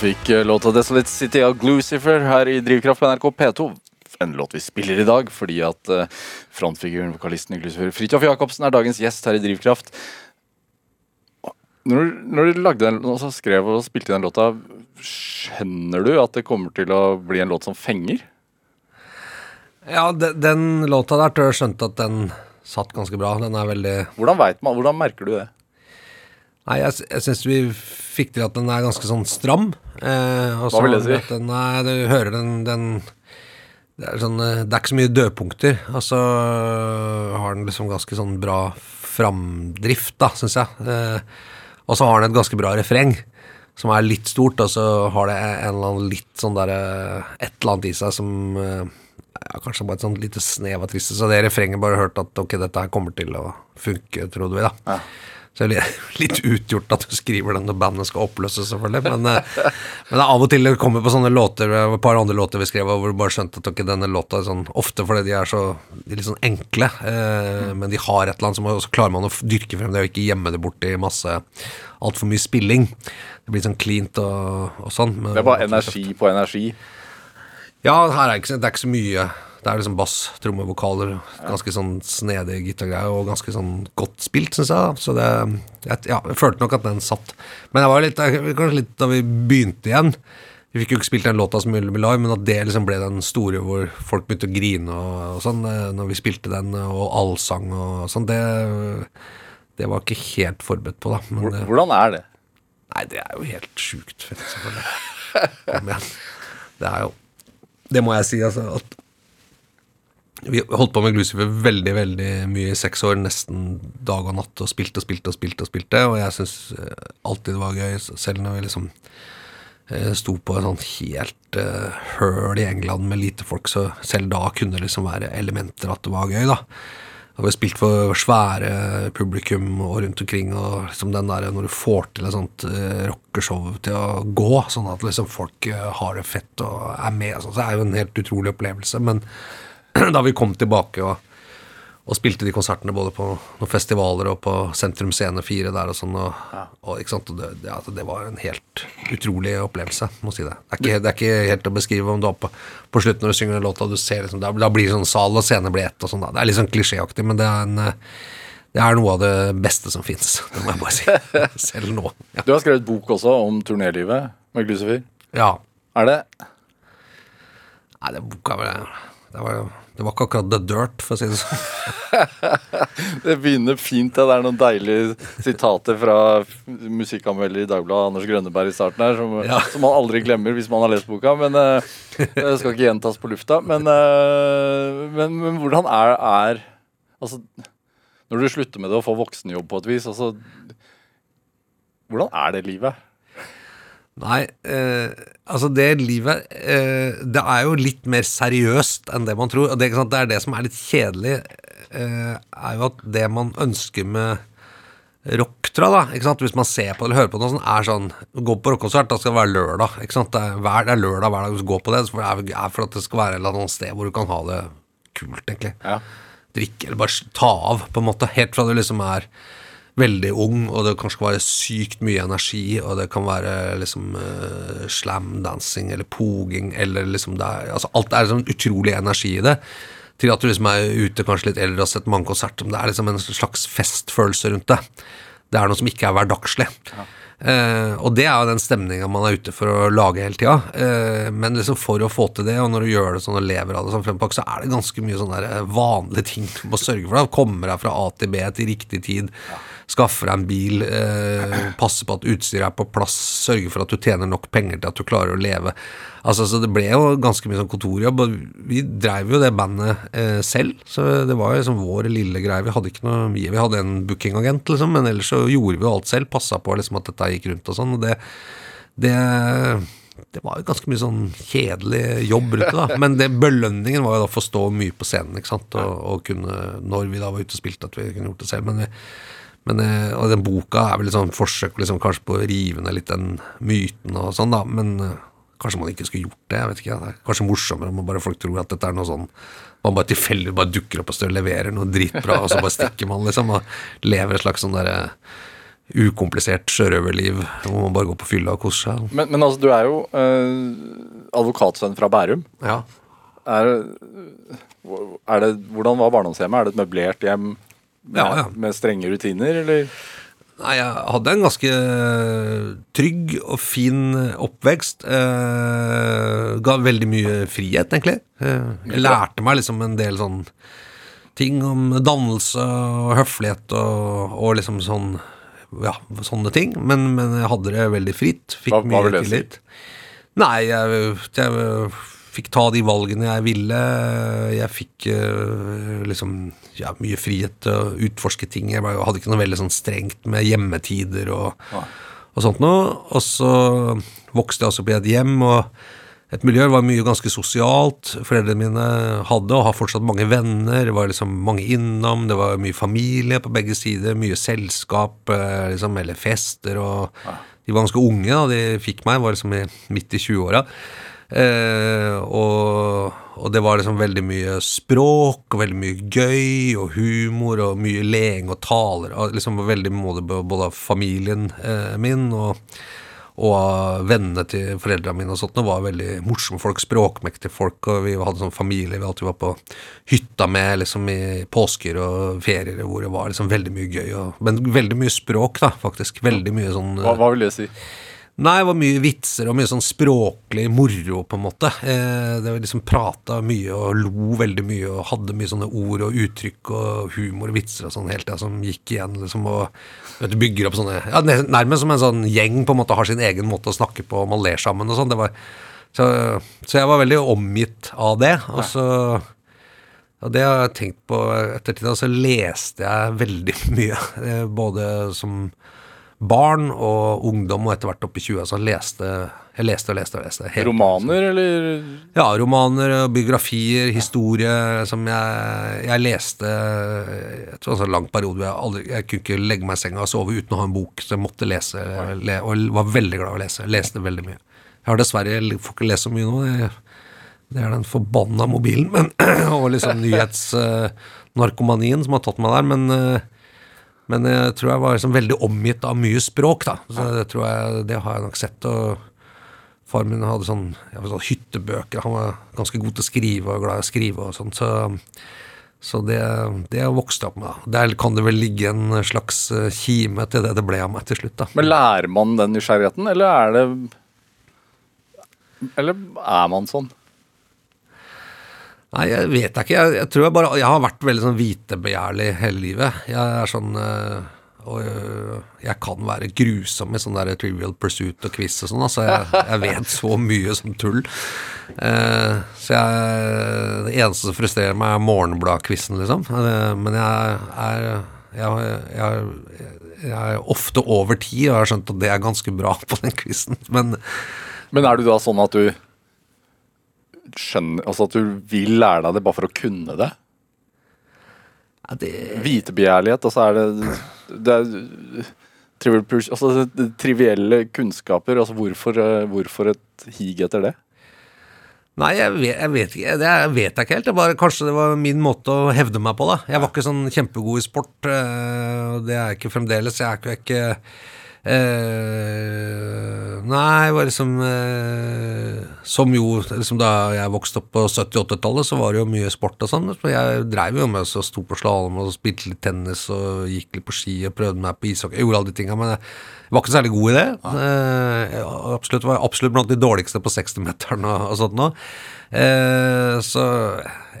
fikk låta 'Desolate City' av Glucifer her i Drivkraft på NRK P2. En låt vi spiller i dag fordi at eh, frontfiguren, vokalisten i Glucifer, Fridtjof Jacobsen, er dagens gjest her i Drivkraft. Når, når du lagde den, og skrev og spilte den låta, skjønner du at det kommer til å bli en låt som fenger? Ja, de, den låta der tror jeg skjønte at den satt ganske bra. Den er veldig Hvordan, man, hvordan merker du det? Nei, jeg, jeg syns vi fikk til at den er ganske sånn stram. Eh, Hva vil det si? Den nei, du hører den, den det, er sånn, eh, det er ikke så mye dødpunkter. Og så har den liksom ganske sånn bra framdrift, da, syns jeg. Eh, og så har den et ganske bra refreng, som er litt stort, og så har det en eller annen litt sånn derre Et eller annet i seg som eh, ja, Kanskje bare et sånt lite snev av triste. Så det refrenget bare hørt at ok, dette her kommer til å funke, trodde vi, da. Så det er litt utgjort at du skriver den når bandet skal oppløses, selvfølgelig. Men, eh, men av og til det kommer på sånne låter, et par andre låter vi skrev, hvor du bare skjønte at ok, denne låta er sånn Ofte fordi de er så de er litt sånn enkle, eh, men de har et eller annet som så klarer man å dyrke frem det og ikke gjemme det bort i masse altfor mye spilling. Det blir sånn cleant og, og sånn. men- Det er bare energi på energi. ja, her er ikke, det er ikke så mye. Det er liksom bass, tromme, vokaler. Ganske sånn snedig gitargreie og ganske sånn godt spilt, syns jeg. da. Så det jeg, Ja, jeg følte nok at den satt. Men jeg var litt, kanskje litt da vi begynte igjen. Vi fikk jo ikke spilt den låta som mulig med live, men at det liksom ble den store hvor folk begynte å grine og, og sånn eh, når vi spilte den, og allsang og sånn, det, det var ikke helt forberedt på, da. Men, eh, Hvordan er det? Nei, det er jo helt sjukt fett, selvfølgelig. Kom igjen. Det er jo Det må jeg si, altså. At vi holdt på med Glucifer veldig veldig mye i seks år, nesten dag og natt, og spilte og spilte og spilte. Og spilte, og jeg syns alltid det var gøy, selv når vi liksom eh, sto på et sånt helt uh, høl i England med lite folk, så selv da kunne det liksom være elementer at det var gøy, da. Og vi spilte spilt for svære publikum og rundt omkring, og liksom den der når du får til et sånt uh, rockeshow til å gå, sånn at liksom folk uh, har det fett og er med, sånn, så er det jo en helt utrolig opplevelse. Men da vi kom tilbake og, og spilte de konsertene både på noen festivaler og på Sentrum Scene 4 der og sånn, og, og, ikke sant? og det, det, altså, det var en helt utrolig opplevelse, må si det. Det er ikke, det er ikke helt å beskrive om du er på, på slutten når du synger den låta, du ser liksom, da, da blir det sånn sal og scene blir ett og sånn. Det er litt sånn klisjéaktig, men det er en det er noe av det beste som fins, det må jeg bare si. Selv nå. Ja. Du har skrevet bok også om turnélivet med Glucifer. ja. Er det Nei, det boka var det var, det var ikke akkurat The Dirt, for å si det sånn. Det begynner fint. Det er noen deilige sitater fra musikkanmelder i Dagbladet, Anders Grønneberg, i starten her, som, Ja. som man aldri glemmer hvis man har lest boka. Men uh, Det skal ikke gjentas på lufta. Men, uh, men, men hvordan er, er Altså, når du slutter med det og får voksenjobb på et vis, altså Hvordan er det livet? Nei, eh, altså det livet eh, Det er jo litt mer seriøst enn det man tror. Og det, det er det som er litt kjedelig, eh, er jo at det man ønsker med rock, tror jeg, da, hvis man ser på det eller hører på det, sånn, er sånn Gå på rockekonsert, da skal det være lørdag. Det, er, hver, det er lørdag hver dag du skal gå på det. Det er for at det skal være et eller annet sted hvor du kan ha det kult, egentlig Ja. drikke, eller bare ta av, på en måte. Helt fra du liksom er veldig ung, og det kanskje kan være sykt mye energi, og det kan være liksom uh, slamdancing eller poging, eller liksom det er, altså Alt er sånn utrolig energi i det. Til at du liksom er ute kanskje litt eldre og har sett mange konserter. Men det er liksom en slags festfølelse rundt det. Det er noe som ikke er hverdagslig. Eh, og det er jo den stemninga man er ute for å lage hele tida. Uh, men liksom for å få til det, og når du gjør det sånn og lever av det sånn frempakk, så er det ganske mye sånne vanlige ting du må sørge for. Da. Kommer deg fra A til B til riktig tid. Skaffer deg en bil. Eh, passe på at utstyret er på plass. Sørge for at du tjener nok penger til at du klarer å leve. Altså, så Det ble jo ganske mye sånn kontorjobb. og Vi dreiv jo det bandet eh, selv, så det var jo liksom vår lille greie. Vi hadde ikke noe mye. Vi hadde en bookingagent, liksom, men ellers så gjorde vi jo alt selv. Passa på liksom at dette gikk rundt og sånn. og det, det det var jo ganske mye sånn kjedelig jobb rundt det, da. Men det, belønningen var jo da å få stå mye på scenen, ikke sant. Og, og kunne, når vi da var ute og spilte, at vi kunne gjort det selv. Men, vi, men eh, og den boka er vel et sånn forsøk liksom, kanskje på å rive ned litt den myten og sånn, da. Men eh, kanskje man ikke skulle gjort det. jeg vet ikke, Det er kanskje morsommere om bare folk tror at dette er noe sånn man bare tilfeldig bare dukker opp og leverer noe dritbra, og så bare stikker man, liksom, og lever et slags sånn derre ukomplisert sjørøverliv hvor man bare går på fylla og koser seg. Men, men altså, du er jo eh, advokatsønn fra Bærum. Ja. Er, er det, hvordan var barndomshjemmet? Er det et møblert hjem med, Ja, ja. med strenge rutiner, eller? Nei, jeg hadde en ganske trygg og fin oppvekst. Eh, ga veldig mye frihet, egentlig. Eh, jeg lærte meg liksom en del sånn ting om dannelse og høflighet og, og liksom sånn Ja, sånne ting. Men, men jeg hadde det veldig fritt. Fikk Hva- hva mye si? tillit. Nei, jeg, jeg fikk ta de valgene jeg ville. Jeg fikk eh, liksom ja, mye frihet til å utforske ting. Jeg hadde ikke noe veldig sånn strengt med hjemmetider og, og sånt noe. Og så vokste jeg også opp i et hjem og et miljø var mye ganske sosialt. Foreldrene mine hadde og har fortsatt mange venner. Det var liksom mange innom. Det var mye familie på begge sider. Mye selskap, eh, liksom, eller fester. og De var ganske unge da de fikk meg. Var liksom midt i 20-åra. Eh, og, og det var liksom veldig mye språk og veldig mye gøy og humor og mye leing og taler. Og liksom veldig måte både av familien eh, min og, og av vennene til foreldrene mine og sånt. Det var veldig morsomme folk, språkmektige folk. Og vi hadde sånn familie vi alltid var på hytta med liksom i påsker og ferier hvor det var liksom veldig mye gøy. Og, men veldig mye språk, da, faktisk. Veldig mye sånn Hva, hva vil det si? Nei, det var mye vitser og mye sånn språklig moro, på en måte. Eh, det var liksom prata mye og lo veldig mye og hadde mye sånne ord og uttrykk og humor og vitser og sånn hele tida som gikk igjen, liksom, og vet bygger opp sånne Ja, nærmest som en sånn gjeng på en måte har sin egen måte å snakke på, og man ler sammen og sånn. Det var så, så jeg var veldig omgitt av det. Og så og det har jeg tenkt på ettertid. Og så leste jeg veldig mye, eh, både som barn og ungdom og etter hvert opp i 20 så leste jeg leste og leste og leste. Romaner, eller? Ja, romaner, biografier, historie som jeg, jeg leste Jeg tror det var en lang periode hvor jeg, aldri, jeg kunne ikke legge meg i senga og sove uten å ha en bok, så jeg måtte lese, le, og var veldig glad i å lese. Leste veldig mye. Jeg har dessverre jeg får ikke lese så mye nå. Det, det er den forbanna mobilen men, og liksom nyhetsnarkomanien som har tatt meg der. Men, eh, men jeg tror jeg var liksom veldig omgitt av mye språk, da. Så det tror jeg, det har jeg nok sett. og Far min hadde sånn, sånn hyttebøker. Han var ganske god til å skrive og glad i å skrive og sånn. Så, så det, det vokste opp med. da. Der kan det vel ligge en slags eh, kime til det det ble av meg til slutt. da. Men lærer man den nysgjerrigheten, eller er det Eller er man sånn? Nei, jeg vet ikke. Jeg, jeg tror jeg bare Jeg har vært veldig sånn vitebegjærlig hele livet. Jeg er sånn øh, Og øh, jeg kan være grusom i sånn der Trivial Pursuit og quiz og sånn. Altså, jeg, jeg vet så mye som tull. Eh, så jeg Det eneste som frustrerer meg, er Morgenblad-quizen, liksom. Eh, men jeg er jeg, jeg, jeg er ofte over tid, og jeg har skjønt at det er ganske bra på den quizen. Men Men er du da sånn at du skjønner Altså at du vil lære deg det bare for å kunne det? ja, det Vitebegjærlighet, og så er det Det er altså, trivielle kunnskaper. Altså hvorfor, hvorfor et hig etter det? Nei, jeg vet, jeg vet ikke. Det er- vet jeg ikke helt. Det var, kanskje det var min måte å hevde meg på, da. Jeg var ikke sånn kjempegod i sport. eh, Det er jeg ikke fremdeles. Jeg er ikke, ikke eh, Nei, det var liksom eh, Som jo liksom Da jeg vokste opp på 70-80-tallet, så var det jo mye sport og sånn. Så jeg dreiv jo med å sto på slalåm og spilte litt tennis og gikk litt på ski og prøvde meg på ishockey. Jeg gjorde alle de tinga, men jeg var ikke særlig god i det. Eh, absolutt, var absolutt blant de dårligste på 60-meteren og, og sånt nå. Eh, så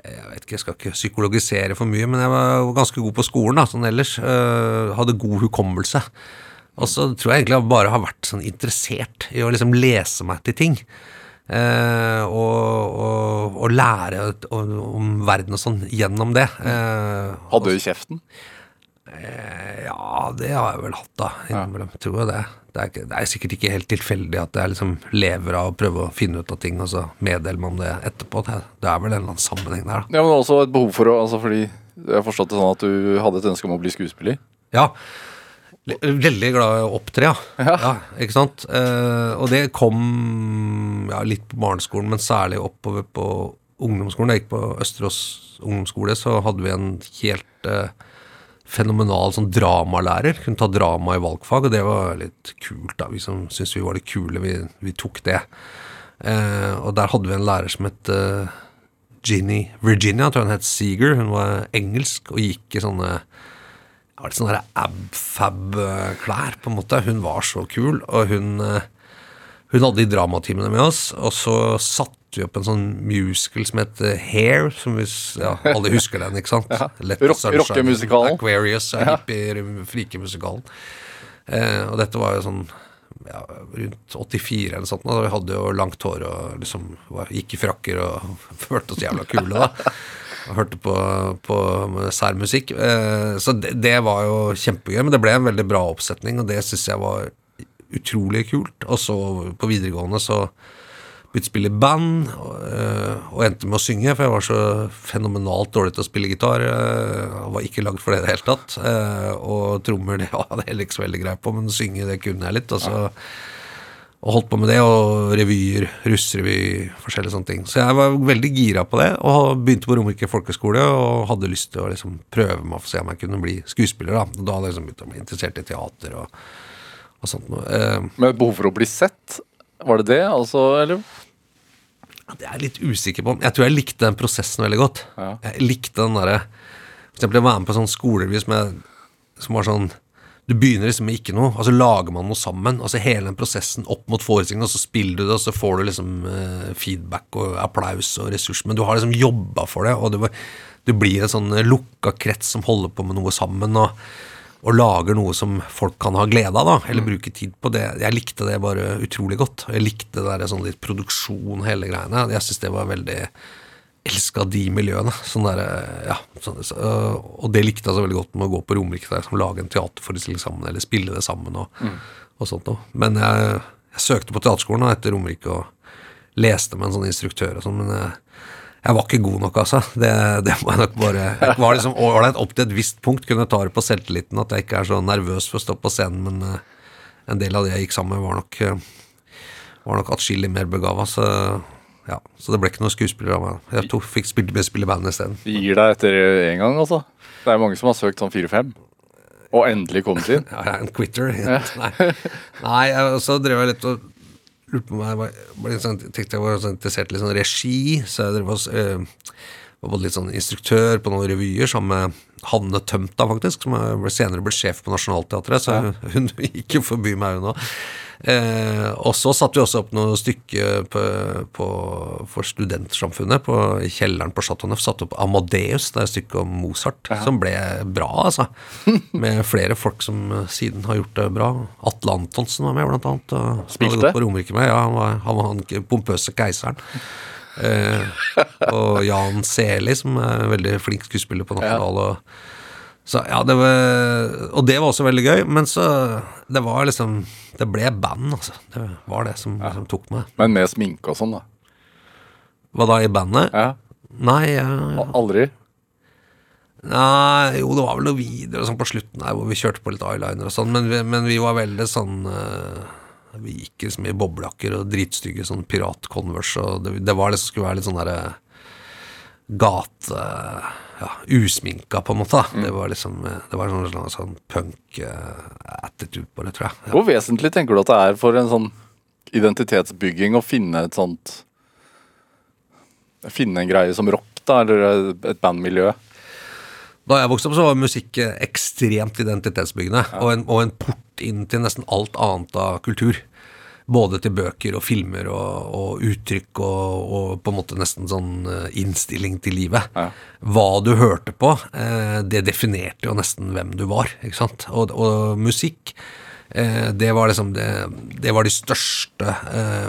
jeg vet ikke, jeg skal ikke psykologisere for mye, men jeg var ganske god på skolen da, sånn ellers. Hadde god hukommelse. Og så tror jeg egentlig jeg bare har vært sånn interessert i å liksom lese meg til ting. Eh, og, og, og lære om, om verden og sånn gjennom det. Eh, Hadde du kjeften? ja, det har jeg vel hatt, da. Innimellom. Tror jeg det. Det er, ikke, det er sikkert ikke helt tilfeldig at jeg liksom lever av å prøve å finne ut av ting, og så meddeler om det etterpå. Det, det er vel en eller annen sammenheng der, da. Ja, men også et behov for å altså Fordi jeg har forstått det sånn at du hadde et ønske om å bli skuespiller. Ja. Veldig glad i å opptre, ja. ja. ikke sant? Eh, og det kom ja, litt på barneskolen, men særlig oppover på ungdomsskolen. Da jeg gikk på Østerås ungdomsskole, så hadde vi en helt eh, fenomenal sånn dramalærer. Kunne ta drama i valgfag, og det var litt kult. da, Vi som syntes vi var litt kule, vi, vi tok det. Eh, og der hadde vi en lærer som het eh, Ginny Virginia, tror jeg hun het Seeger. Hun var engelsk og gikk i sånne ja, litt sånne abfab-klær, på en måte. Hun var så kul, og hun, eh, hun hadde de dramatimene med oss. Og så satte vi opp en sånn musical som het Hair, som hvis ja, alle husker den, ikke sant? Ja. Rock- rockemusikalen. Aquarius, ja, hippie, frikemusikalen. Eh, og dette var jo sånn ja, rundt 84 eller sånt. da vi hadde jo langt hår og liksom var, gikk i frakker og følte oss jævla kule, da. Hørte på, på særmusikk. Eh, så det, det var jo kjempegøy. Men det ble en veldig bra oppsetning, og det syns jeg var utrolig kult. Og så på videregående så begynte å spille i band, og, eh, og endte med å synge, for jeg var så fenomenalt dårlig til å spille gitar. Jeg og var ikke lagd for det i det hele tatt. Eh, og trommer, det var jeg ikke så veldig grei på, men synge, det kunne jeg litt. Og så og holdt på med det, og revyer, russrevy, forskjellige sånne ting. Så jeg var veldig gira på det, og begynte på Romerike folkeskole og hadde lyst til å liksom prøve meg for å se om jeg kunne bli skuespiller. Da, da hadde jeg liksom begynt å bli interessert i teater og, og sånt noe. Eh, Med behov for å bli sett? Var det det? Altså, eller? Det er jeg litt usikker på. Jeg tror jeg likte den prosessen veldig godt. Ja. Jeg likte den derre For eksempel å være med på sånn skolerevy som, som var sånn Du begynner liksom med ikke noe, og så lager man noe sammen. Altså Hele den prosessen opp mot forestillingen, og så spiller du det, og så får du liksom eh, feedback og applaus og ressurs. Men du har liksom jobba for det, og du, du blir en sånn lukka krets som holder på med noe sammen. og og lager noe som folk kan ha glede av, da, eller bruke tid på. det. Jeg likte det bare utrolig godt. Jeg likte det der sånn litt produksjon, hele greiene. Jeg syns det var veldig Elska de miljøene. Sånn der, ja, sånn, så, og det likte jeg så veldig godt med å gå på Romerike, der, som lage en teaterforestilling sammen, eller spille det sammen og, og sånt noe. Men jeg, jeg søkte på teaterskolen da, etter Romerike og leste med en sånn instruktør og sånn, men jeg, jeg var ikke god nok, altså. Det, det må jeg nok bare Jeg var liksom ålreit opp til et visst punkt, kunne ta det på selvtilliten, at jeg ikke er så nervøs for å stå på scenen, men eh, en del av det jeg gikk sammen med, var nok eh, var nok atskillig mer begava, så ja, så det ble ikke noe skuespiller av meg. Jeg tok, fikk spille, spille band isteden. Vi gir deg etter én gang, altså. Det er mange som har søkt sånn fire-fem. Og endelig kommet inn. Ja, jeg er en quitter. Nei, Nei så drev jeg litt og lurte på meg Jeg var, sånn, tenkte jeg var sånn interessert i litt sånn regi, så jeg drev og øh, var både litt sånn instruktør på noen revyer sammen med Hanne Tømta, faktisk, som senere ble sjef på Nationaltheatret, så hun gikk jo forbi meg, hun òg. Eh, og så satte vi også opp noe stykke på, på, for Studentsamfunnet på, kjelleren på Chateau Neuf. Satte opp Amadeus, det er et stykke om Mozart, som ble bra, altså. Med flere folk som siden har gjort det bra. Atle Antonsen var med, blant annet. Og, Spilte? på Romerike med. Ja, han var han, var han pompøse keiseren. Eh, og Jan Seli, som er en veldig flink skuespiller på Nasjonal. Og, så ja, det var, og det var også veldig gøy, men så Det var liksom Det ble band, altså. Det var det som, som tok meg. Men med sminke og sånn, da. Hva da, i bandet? Ja. Nei, jeg, Aldri. nei, jo, det var vel noe videoer sånn på slutten her hvor vi kjørte på litt eyeliner og sånn, men, men vi var veldig sånn uh, Vi gikk liksom i boblejakker og dritstygge sånn pirat-converse, og det, det var liksom, skulle være litt sånn derre gate ja, usminka, på en måte. Mm. Det var liksom Det var sånn, sånn, sånn punk-attitude på det, tror jeg. Ja. Hvor vesentlig tenker du at det er for en sånn identitetsbygging å finne et sånt Finne en greie som rock, da, eller et bandmiljø? Da jeg vokste opp, så var musikk eh, ekstremt identitetsbyggende, og, en, og en port inn til nesten alt annet av kultur. Både til bøker og filmer og, og uttrykk og, og på en måte nesten sånn eh, innstilling til livet. Ja. Hva du hørte på, eh, det definerte jo nesten hvem du var. ikke sant? Og, og musikk, eh, det var liksom det, det var de største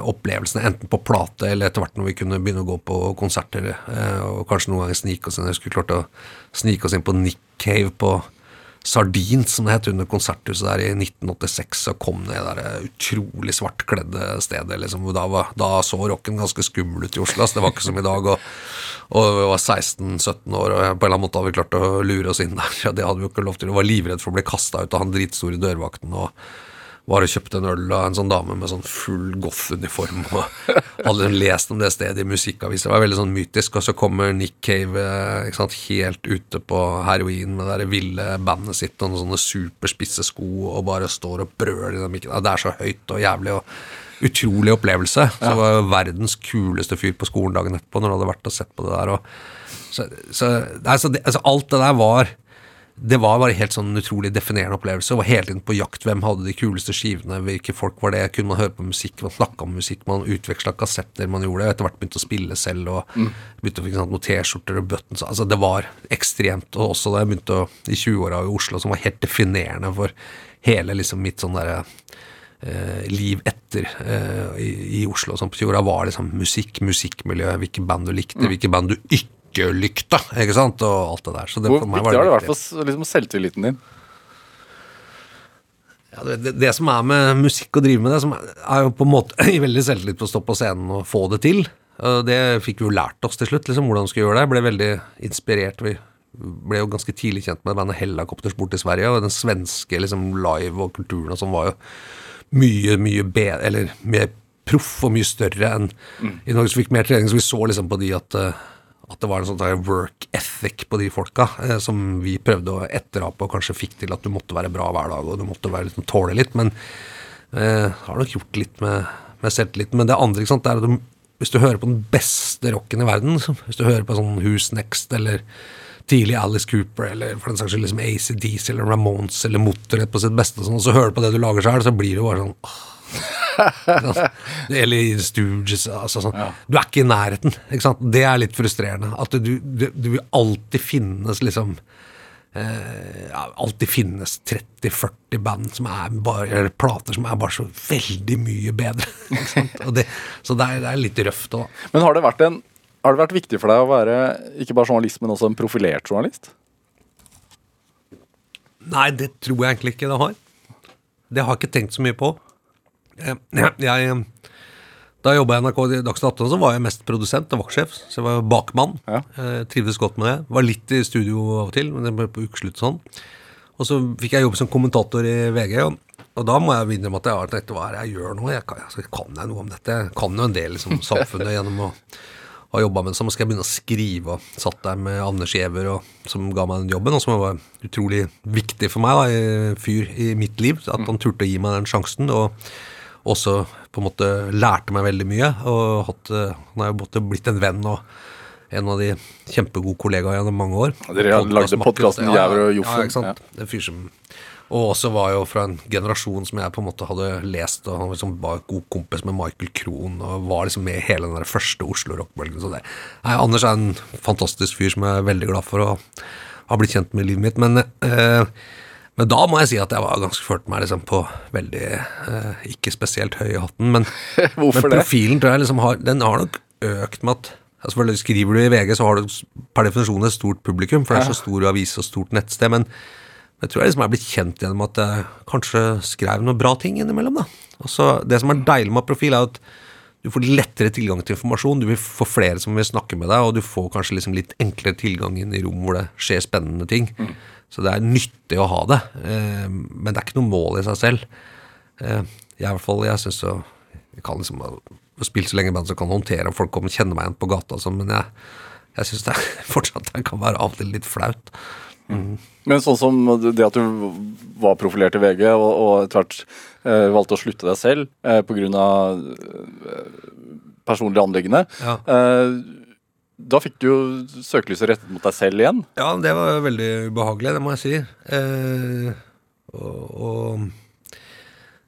opplevelsene, enten på plate eller etter hvert når vi kunne begynne å gå på konserter, og kanskje noen ganger snike oss inn. Jeg skulle klart å snike oss inn på Nick Cave på Sardin, som det het, under konserthuset der i 1986, så kom det utrolig svartkledde stedet. liksom, da, var, da så rocken ganske skummel ut i Oslo. ass. Det var ikke som i dag. Og, Og vi var 16-17 år, og på en eller annen måte hadde vi klart å lure oss inn der. Ja, det hadde vi jo ikke lov til. Vi var livredd for å bli kasta ut av han dritstore dørvakten. og var og kjøpte en øl av en sånn dame med sånn full goff-uniform. Og hadde lest om det stedet i musikkaviser. Det var veldig sånn mytisk. Og så kommer Nick Cave eh, sant, helt ute på heroin med det ville bandet sitt og noen sånne superspisse sko og bare står og brøler i den mikken. Det er så høyt og jævlig. og Utrolig opplevelse. Så det var jo verdens kuleste fyr på skolen dagen etterpå når du hadde vært og sett på det der. Og, så, så, altså, det, altså, alt det der var det var bare helt sånn utrolig definerende opplevelse. Jeg var hele tiden på jakt. Hvem hadde de kuleste skivene? Hvilke folk var det? Kunne man høre på musikk? Man snakka om musikk, man utveksla kassetter. Man gjorde det. Etter hvert begynte å spille selv og mm. begynte å få noen T-skjorter og buttons. Altså, det var ekstremt. Og også da jeg begynte å, i 20-åra i Oslo, som var helt definerende for hele liksom, mitt sånn derre eh, liv etter eh, i, i, Oslo. Sånn på 20-åra var liksom musikk, musikkmiljø, hvilke band du likte, mm. hvilke band du ikke lykkelykta, ikke sant, og alt det der. Det, Hvor viktig er det i hvert fall liksom, selvtilliten din? Ja, det, det, det, som er med musikk å drive med det, som er jo på en måte i veldig selvtillit på å stå på scenen og få det til. Det fikk vi jo lært oss til slutt, liksom, hvordan vi skulle gjøre det. Jeg ble veldig inspirert. Vi ble jo ganske tidlig kjent med bandet Hellacopters borte i Sverige, og den svenske liksom, live og kulturen som var jo mye, mye bedre, eller mer proff og mye større enn mm. i Norge som fikk mer trening. Så vi så liksom på de at uh, at det var en sånn work ethic på de folka eh, som vi prøvde å etterape og kanskje fikk til at du måtte være bra hver dag og du måtte være liksom, tåle litt. Men eh, har nok gjort litt med, med selvtilliten. Men det andre sant, det er at du, hvis du hører på den beste rocken i verden, hvis du hører på sånn Who's Next eller tidlig Alice Cooper eller for den saks skyld liksom ACDC eller Ramones eller Motorhead på sitt beste, og, sånn, og så hører du på det du lager sjøl, så blir det jo bare sånn åh, eller Stooges. Altså sånn. Ja. Du er ikke i nærheten. Ikke? Det er litt frustrerende. At du, du, du vil alltid finnes liksom eh, ja, Alltid finnes 30-40 band som er bare, eller plater som er bare så veldig mye bedre. det, så det er, det er, litt røft òg. Men har det, vært en, har det vært viktig for deg å være ikke bare journalist, men også en profilert journalist? Nei, det tror jeg egentlig ikke det har. Det har jeg ikke tenkt så mye på. Jeg, da jeg jobba i NRK Dagsnytt 18, så var jeg mest produsent og vaktsjef. Så jeg var bakmann. Ja. Jeg trivdes godt med det. Var litt i studio av og til, men det ble på ukeslutt sånn. Og så fikk jeg jobb som kommentator i VG. Og, og da må jeg innrømme at jeg har tenkt hva er det jeg gjør nå? Jeg kan, altså, kan jeg noe om dette? Jeg kan jo en del liksom, samfunnet gjennom å ha jobba med det. Så skal jeg begynne å skrive. Og satt der med Anders Giæver, som ga meg den jobben, og som var utrolig viktig for meg, da, fyr i mitt liv. At han turte å gi meg den sjansen. og også på en måte lærte meg veldig mye. Og hatt, han er jo blitt en venn og en av de kjempegode kollegaene gjennom mange år. Dere har lagde podkasten ja, Jæver og Joffen. Ja, ikke sant. Ja. En fyr som og også var jo fra en generasjon som jeg på en måte hadde lest, og han liksom var god kompis med Michael Krohn, og var liksom med i hele den der første Oslo rockbølgen. Så det. Nei, Anders er en fantastisk fyr som jeg er veldig glad for å ha blitt kjent med i livet mitt. Men eh, men da må jeg si at jeg var ganske følte meg liksom på veldig eh, Ikke spesielt høy i hatten, men, men profilen tror jeg liksom har Den har nok økt med at altså Skriver du i VG, så har du per definisjon et stort publikum, for det er så stor avis og stort nettsted. Men jeg tror jeg liksom er blitt kjent gjennom at jeg kanskje skrev noen bra ting innimellom. da. Også, det som er deilig med profil, er at du får lettere tilgang til informasjon. Du vil få flere som vil snakke med deg, og du får kanskje liksom litt enklere tilgang inn i rom hvor det skjer spennende ting. Mm. Så det er nyttig å ha det, eh, men det er ikke noe mål i seg selv. Eh, jeg, i hvert fall, jeg syns jo Jeg kan liksom ha spilt så lenge band som kan håndtere om folk kommer og kjenner meg igjen på gata, sånn, men jeg, jeg syns det fortsatt det kan være av og til litt flaut. Mm. Men sånn som det at du var profilert i VG, og, og etter hvert eh, valgte å slutte deg selv eh, pga. Eh, personlige anliggende. Ja. Eh, da fikk du jo søkelyset rettet mot deg selv igjen. Ja, det var veldig ubehagelig, det må jeg si. Eh, og, og,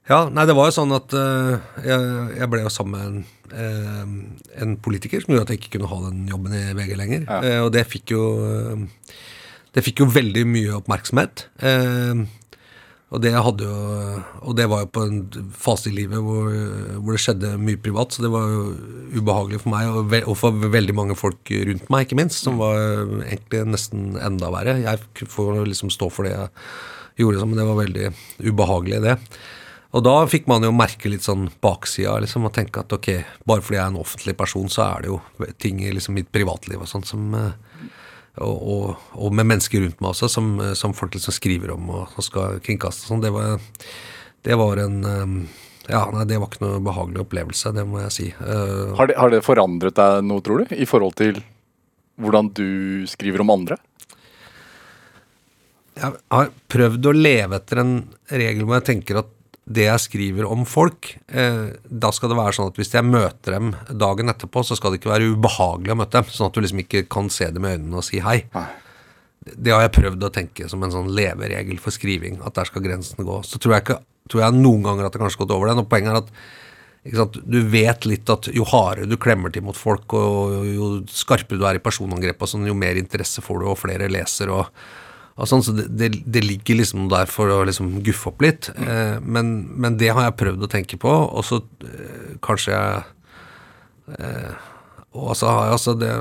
Ja, nei, det var jo sånn at eh, jeg, jeg, ble jo sammen med en, eh, en, politiker som gjorde at jeg ikke kunne ha den jobben i VG lenger. Ja. Uh, og det fikk jo Det fikk jo veldig mye oppmerksomhet. Uh, og det, jo, og det, var jo på en fase i livet hvor, hvor, det skjedde mye privat, så det var jo ubehagelig for meg, og, ve og, for veldig mange folk rundt meg, ikke minst, som var egentlig nesten enda verre. Jeg får liksom stå for det jeg gjorde, men det var veldig ubehagelig, det. Og da fikk man jo merke litt sånn baksida, liksom, og tenke at ok, bare fordi jeg er en offentlig person, så er det jo ting i liksom mitt privatliv og sånn som eh, og, og, og med mennesker rundt meg også, som, som folk liksom skriver om og, og skal kringkaste sånn. Det var, det var en eh, Ja, nei, det var ikke noe behagelig opplevelse, det må jeg si. Uh, Har det, har det forandret deg noe, tror du, i forhold til hvordan du skriver om andre? jeg har prøvd å leve etter en regel hvor jeg tenker at det jeg skriver om folk, eh, da skal det være sånn at hvis jeg møter dem dagen etterpå, så skal det ikke være ubehagelig å møte dem. Sånn at du liksom ikke kan se dem i øynene og si hei. Det har jeg prøvd å tenke som en sånn leveregel for skriving, at der skal grensen gå. Så tror jeg, ikke, tror jeg noen ganger at det kanskje har gått over den. Og poenget er at sant, du vet litt at jo hardere du klemmer til mot folk, og jo skarpere du er i personangrep, og sånn, jo mer interesse får du, og flere leser. og sånn, så det, det, det ligger liksom der for å liksom guffe opp litt. Eh, men, men det har jeg prøvd å tenke på, og så eh, kanskje jeg eh, Og så har jeg altså det,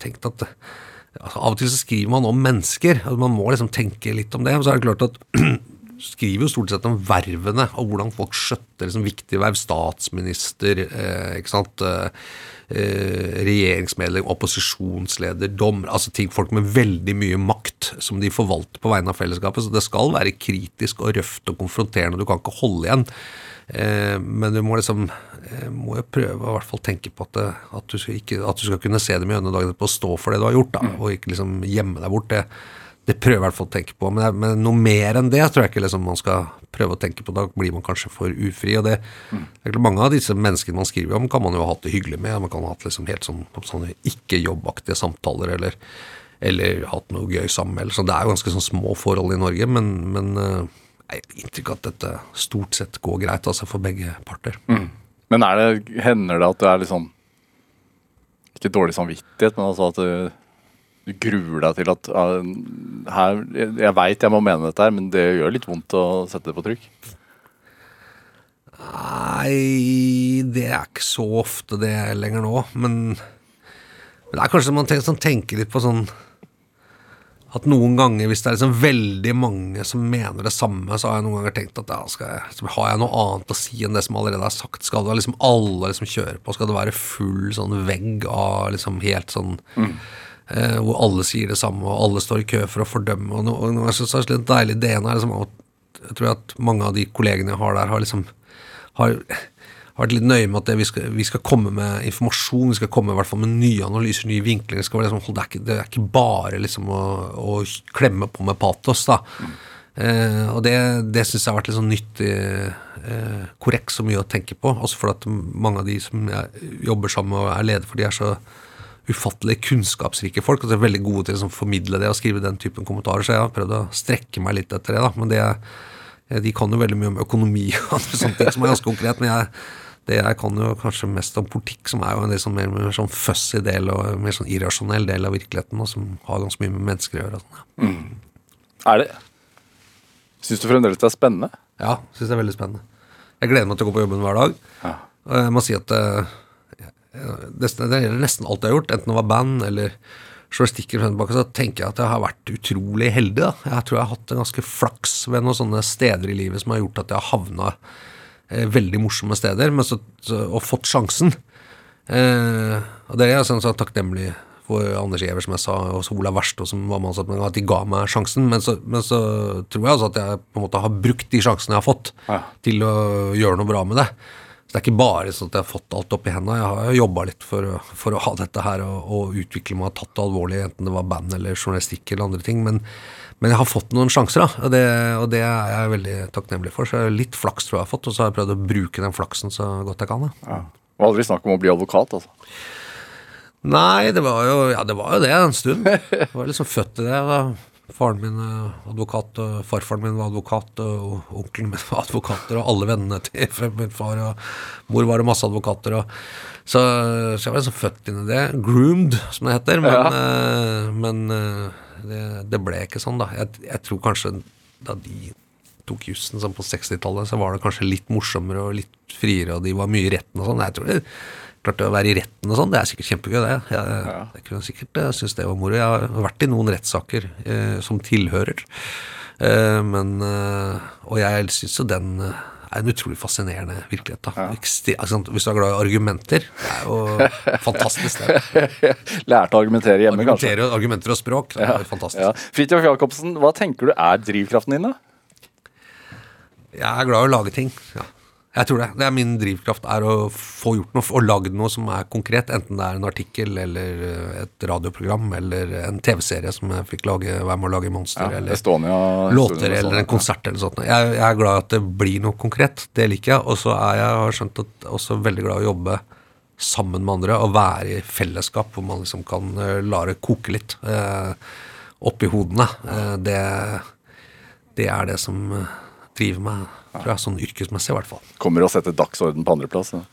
tenkt at altså, Av og til så skriver man om mennesker. Altså, man må liksom tenke litt om det. Og så er det klart at skriver jo stort sett om vervene og hvordan folk skjøtter liksom, viktige verv. Statsminister, eh, ikke sant. Eh, eh, regjeringsmedlem, opposisjonsleder, dommer. Altså ting, folk med veldig mye makt som de forvalter på vegne av fellesskapet. Så det skal være kritisk og røft og konfronterende. Du kan ikke holde igjen. Eh, men du må liksom eh, må jo prøve å hvert fall tenke på at, det, at, du ikke, at du skal kunne se dem i øynene dagen etterpå og stå for det du har gjort, da, og ikke liksom gjemme deg bort. Det, det prøver jeg i hvert fall å tenke på. Men, men noe mer enn det tror jeg ikke liksom man skal prøve å tenke på. Da blir man kanskje for ufri. og det, det er klart Mange av disse menneskene man skriver om, kan man jo ha hatt det hyggelig med. Man kan ha hatt liksom helt sånn, sånne ikke-jobbaktige samtaler, eller, eller hatt noe gøy sammen. Eller, så det er jo ganske sånn små forhold i Norge, men, men eh, jeg har inntrykk av at dette stort sett går greit altså for begge parter. Men er det, hender det at du er litt sånn Ikke dårlig samvittighet, men altså at du, du gruer deg til at uh, her, Jeg, jeg veit jeg må mene dette, her, men det gjør litt vondt å sette det på trykk. Nei, det er ikke så ofte det lenger nå, men, men det er kanskje man tenker, sånn, tenker litt på sånn at noen ganger, hvis det er liksom veldig mange som mener det samme, så har jeg noen ganger tenkt at ja, skal jeg, har jeg noe annet å si enn det som allerede er sagt. Skal det liksom alle liksom kjøre på? Skal det være full sånn vegg av liksom helt sånn eh, Hvor alle sier det samme, og alle står i kø for å fordømme? Og noe, og noe jeg synes er litt deilig det ene er liksom at jeg tror at mange av de kollegene jeg har der, har liksom har, har vært litt nøye med at vi, skal, vi skal komme med informasjon, vi skal komme i hvert fall med nye analyser, nye vinklinger. Liksom, det, er ikke, det er ikke bare liksom å, å klemme på med patos, da. Eh, og det, det syns jeg har vært litt sånn nyttig, eh, korrekt så mye å tenke på. Også fordi at mange av de som jeg jobber sammen med og er leder for, de er så ufattelig kunnskapsrike folk. Og så er veldig gode til å liksom, formidle det og skrive den typen kommentarer. Så jeg har prøvd å strekke meg litt etter det, da. Men det, eh, de kan jo veldig mye om økonomi og sånne ting som er ganske konkret. Men jeg, det jeg kan jo kanskje mest om politikk, som er jo en litt sånn mer, mer sånn fussy del og mer sånn irrasjonell del av virkeligheten, og som har ganske mye med mennesker å gjøre. og Sånn, ja. Er det Syns du fremdeles det er spennende? Ja, syns det er veldig spennende. Jeg gleder meg til å gå på jobben hver dag. Ja. Jeg må si at eh, det, det gjelder nesten alt jeg har gjort, enten det var band eller tilbake, så tenker jeg at jeg har vært utrolig heldig. Da. Jeg tror jeg har hatt en ganske flaks ved noen sånne steder i livet som har gjort at jeg har havna eh, veldig morsomme steder, men så, så, og fått sjansen. Eh, og det er jeg sånn, så takknemlig for Anders Giæver, som jeg sa, og så Olav Verstå, som var med ansatt, at de ga meg sjansen. Men så, men så tror jeg altså at jeg på en måte har brukt de sjansene jeg har fått, Ja. til å gjøre noe bra med det. Det er ikke bare sånn at jeg har fått alt opp i hendene. Jeg har jo jobba litt for, for å ha dette her og, og utvikle meg og tatt det alvorlig, enten det var band eller journalistikk eller andre ting. Men, men jeg har fått noen sjanser, da, og det, og det er jeg veldig takknemlig for. Så litt flaks tror jeg jeg har fått, og så har jeg prøvd å bruke den flaksen så godt jeg kan. Da. Ja. Og aldri snakk om å bli advokat, altså. Nei, det var jo ja, det var jo det en stund. Jeg var liksom født til det. Da. Faren min er advokat, og farfaren min var advokat, og onkelen min var advokater, og alle vennene til min far og mor var det masse advokater. Og, så, så jeg var liksom født inn i det. Groomed, som det heter. Men, ja. men eh, det, det ble ikke sånn, da. Jeg, jeg tror kanskje da de tok jussen sånn på 60-tallet, så var det kanskje litt morsommere og litt friere, og de var mye i retten og sånn. Jeg tror det klart å være i retten og sånn, det er sikkert kjempegøy, det. Jeg, jeg kunne sikkert synes det var moro. Jeg har vært i noen rettssaker eh, som tilhører, Eh, men eh, Og jeg syns jo den eh, er en utrolig fascinerende virkelighet. da. Ekstre- altså, hvis du er glad i argumenter, det er jo fantastisk. det. Lærte å argumentere hjemme, kanskje. Argumenter, og språk, det er fantastisk. Ja. Fridtjof Jacobsen, hva tenker du er drivkraften din, da? Jeg er glad i å lage ting. ja. Jeg tror det. det er Min drivkraft er å få gjort noe, og lagd noe som er konkret. Enten det er en artikkel eller eh, et radioprogram eller en TV-serie som jeg fikk lage, være med å lage Monster. Ja, eller Estonia, låter eller en konsert eller sånt. Jeg, jeg er glad i at det blir noe konkret. Det liker jeg. Og så er jeg har skjønt at også veldig glad i å jobbe sammen med andre og være i fellesskap hvor man liksom kan eh, la det koke litt eh, oppi hodene. Eh, det, det er det som eh, driver meg, tror jeg, sånn yrkesmessig i hvert fall. Kommer å sette dagsorden på andreplass. Ja.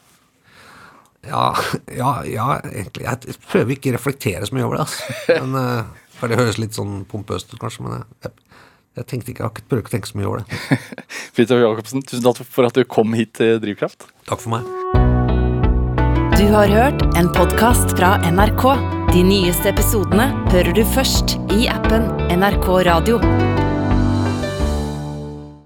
Ja, ja, ja, egentlig. Jeg prøver ikke å reflektere så mye over det. Altså. Men, eh, for det høres litt sånn pompøst ut, kanskje. Men jeg, jeg, tenkte ikke, jeg har ikke prøvd ikke å tenke så mye over det. Fridtjof Jacobsen, tusen takk for at du kom hit til Drivkraft. Takk for meg. Du har hørt en podkast fra NRK. De nyeste episodene hører du først i appen NRK Radio.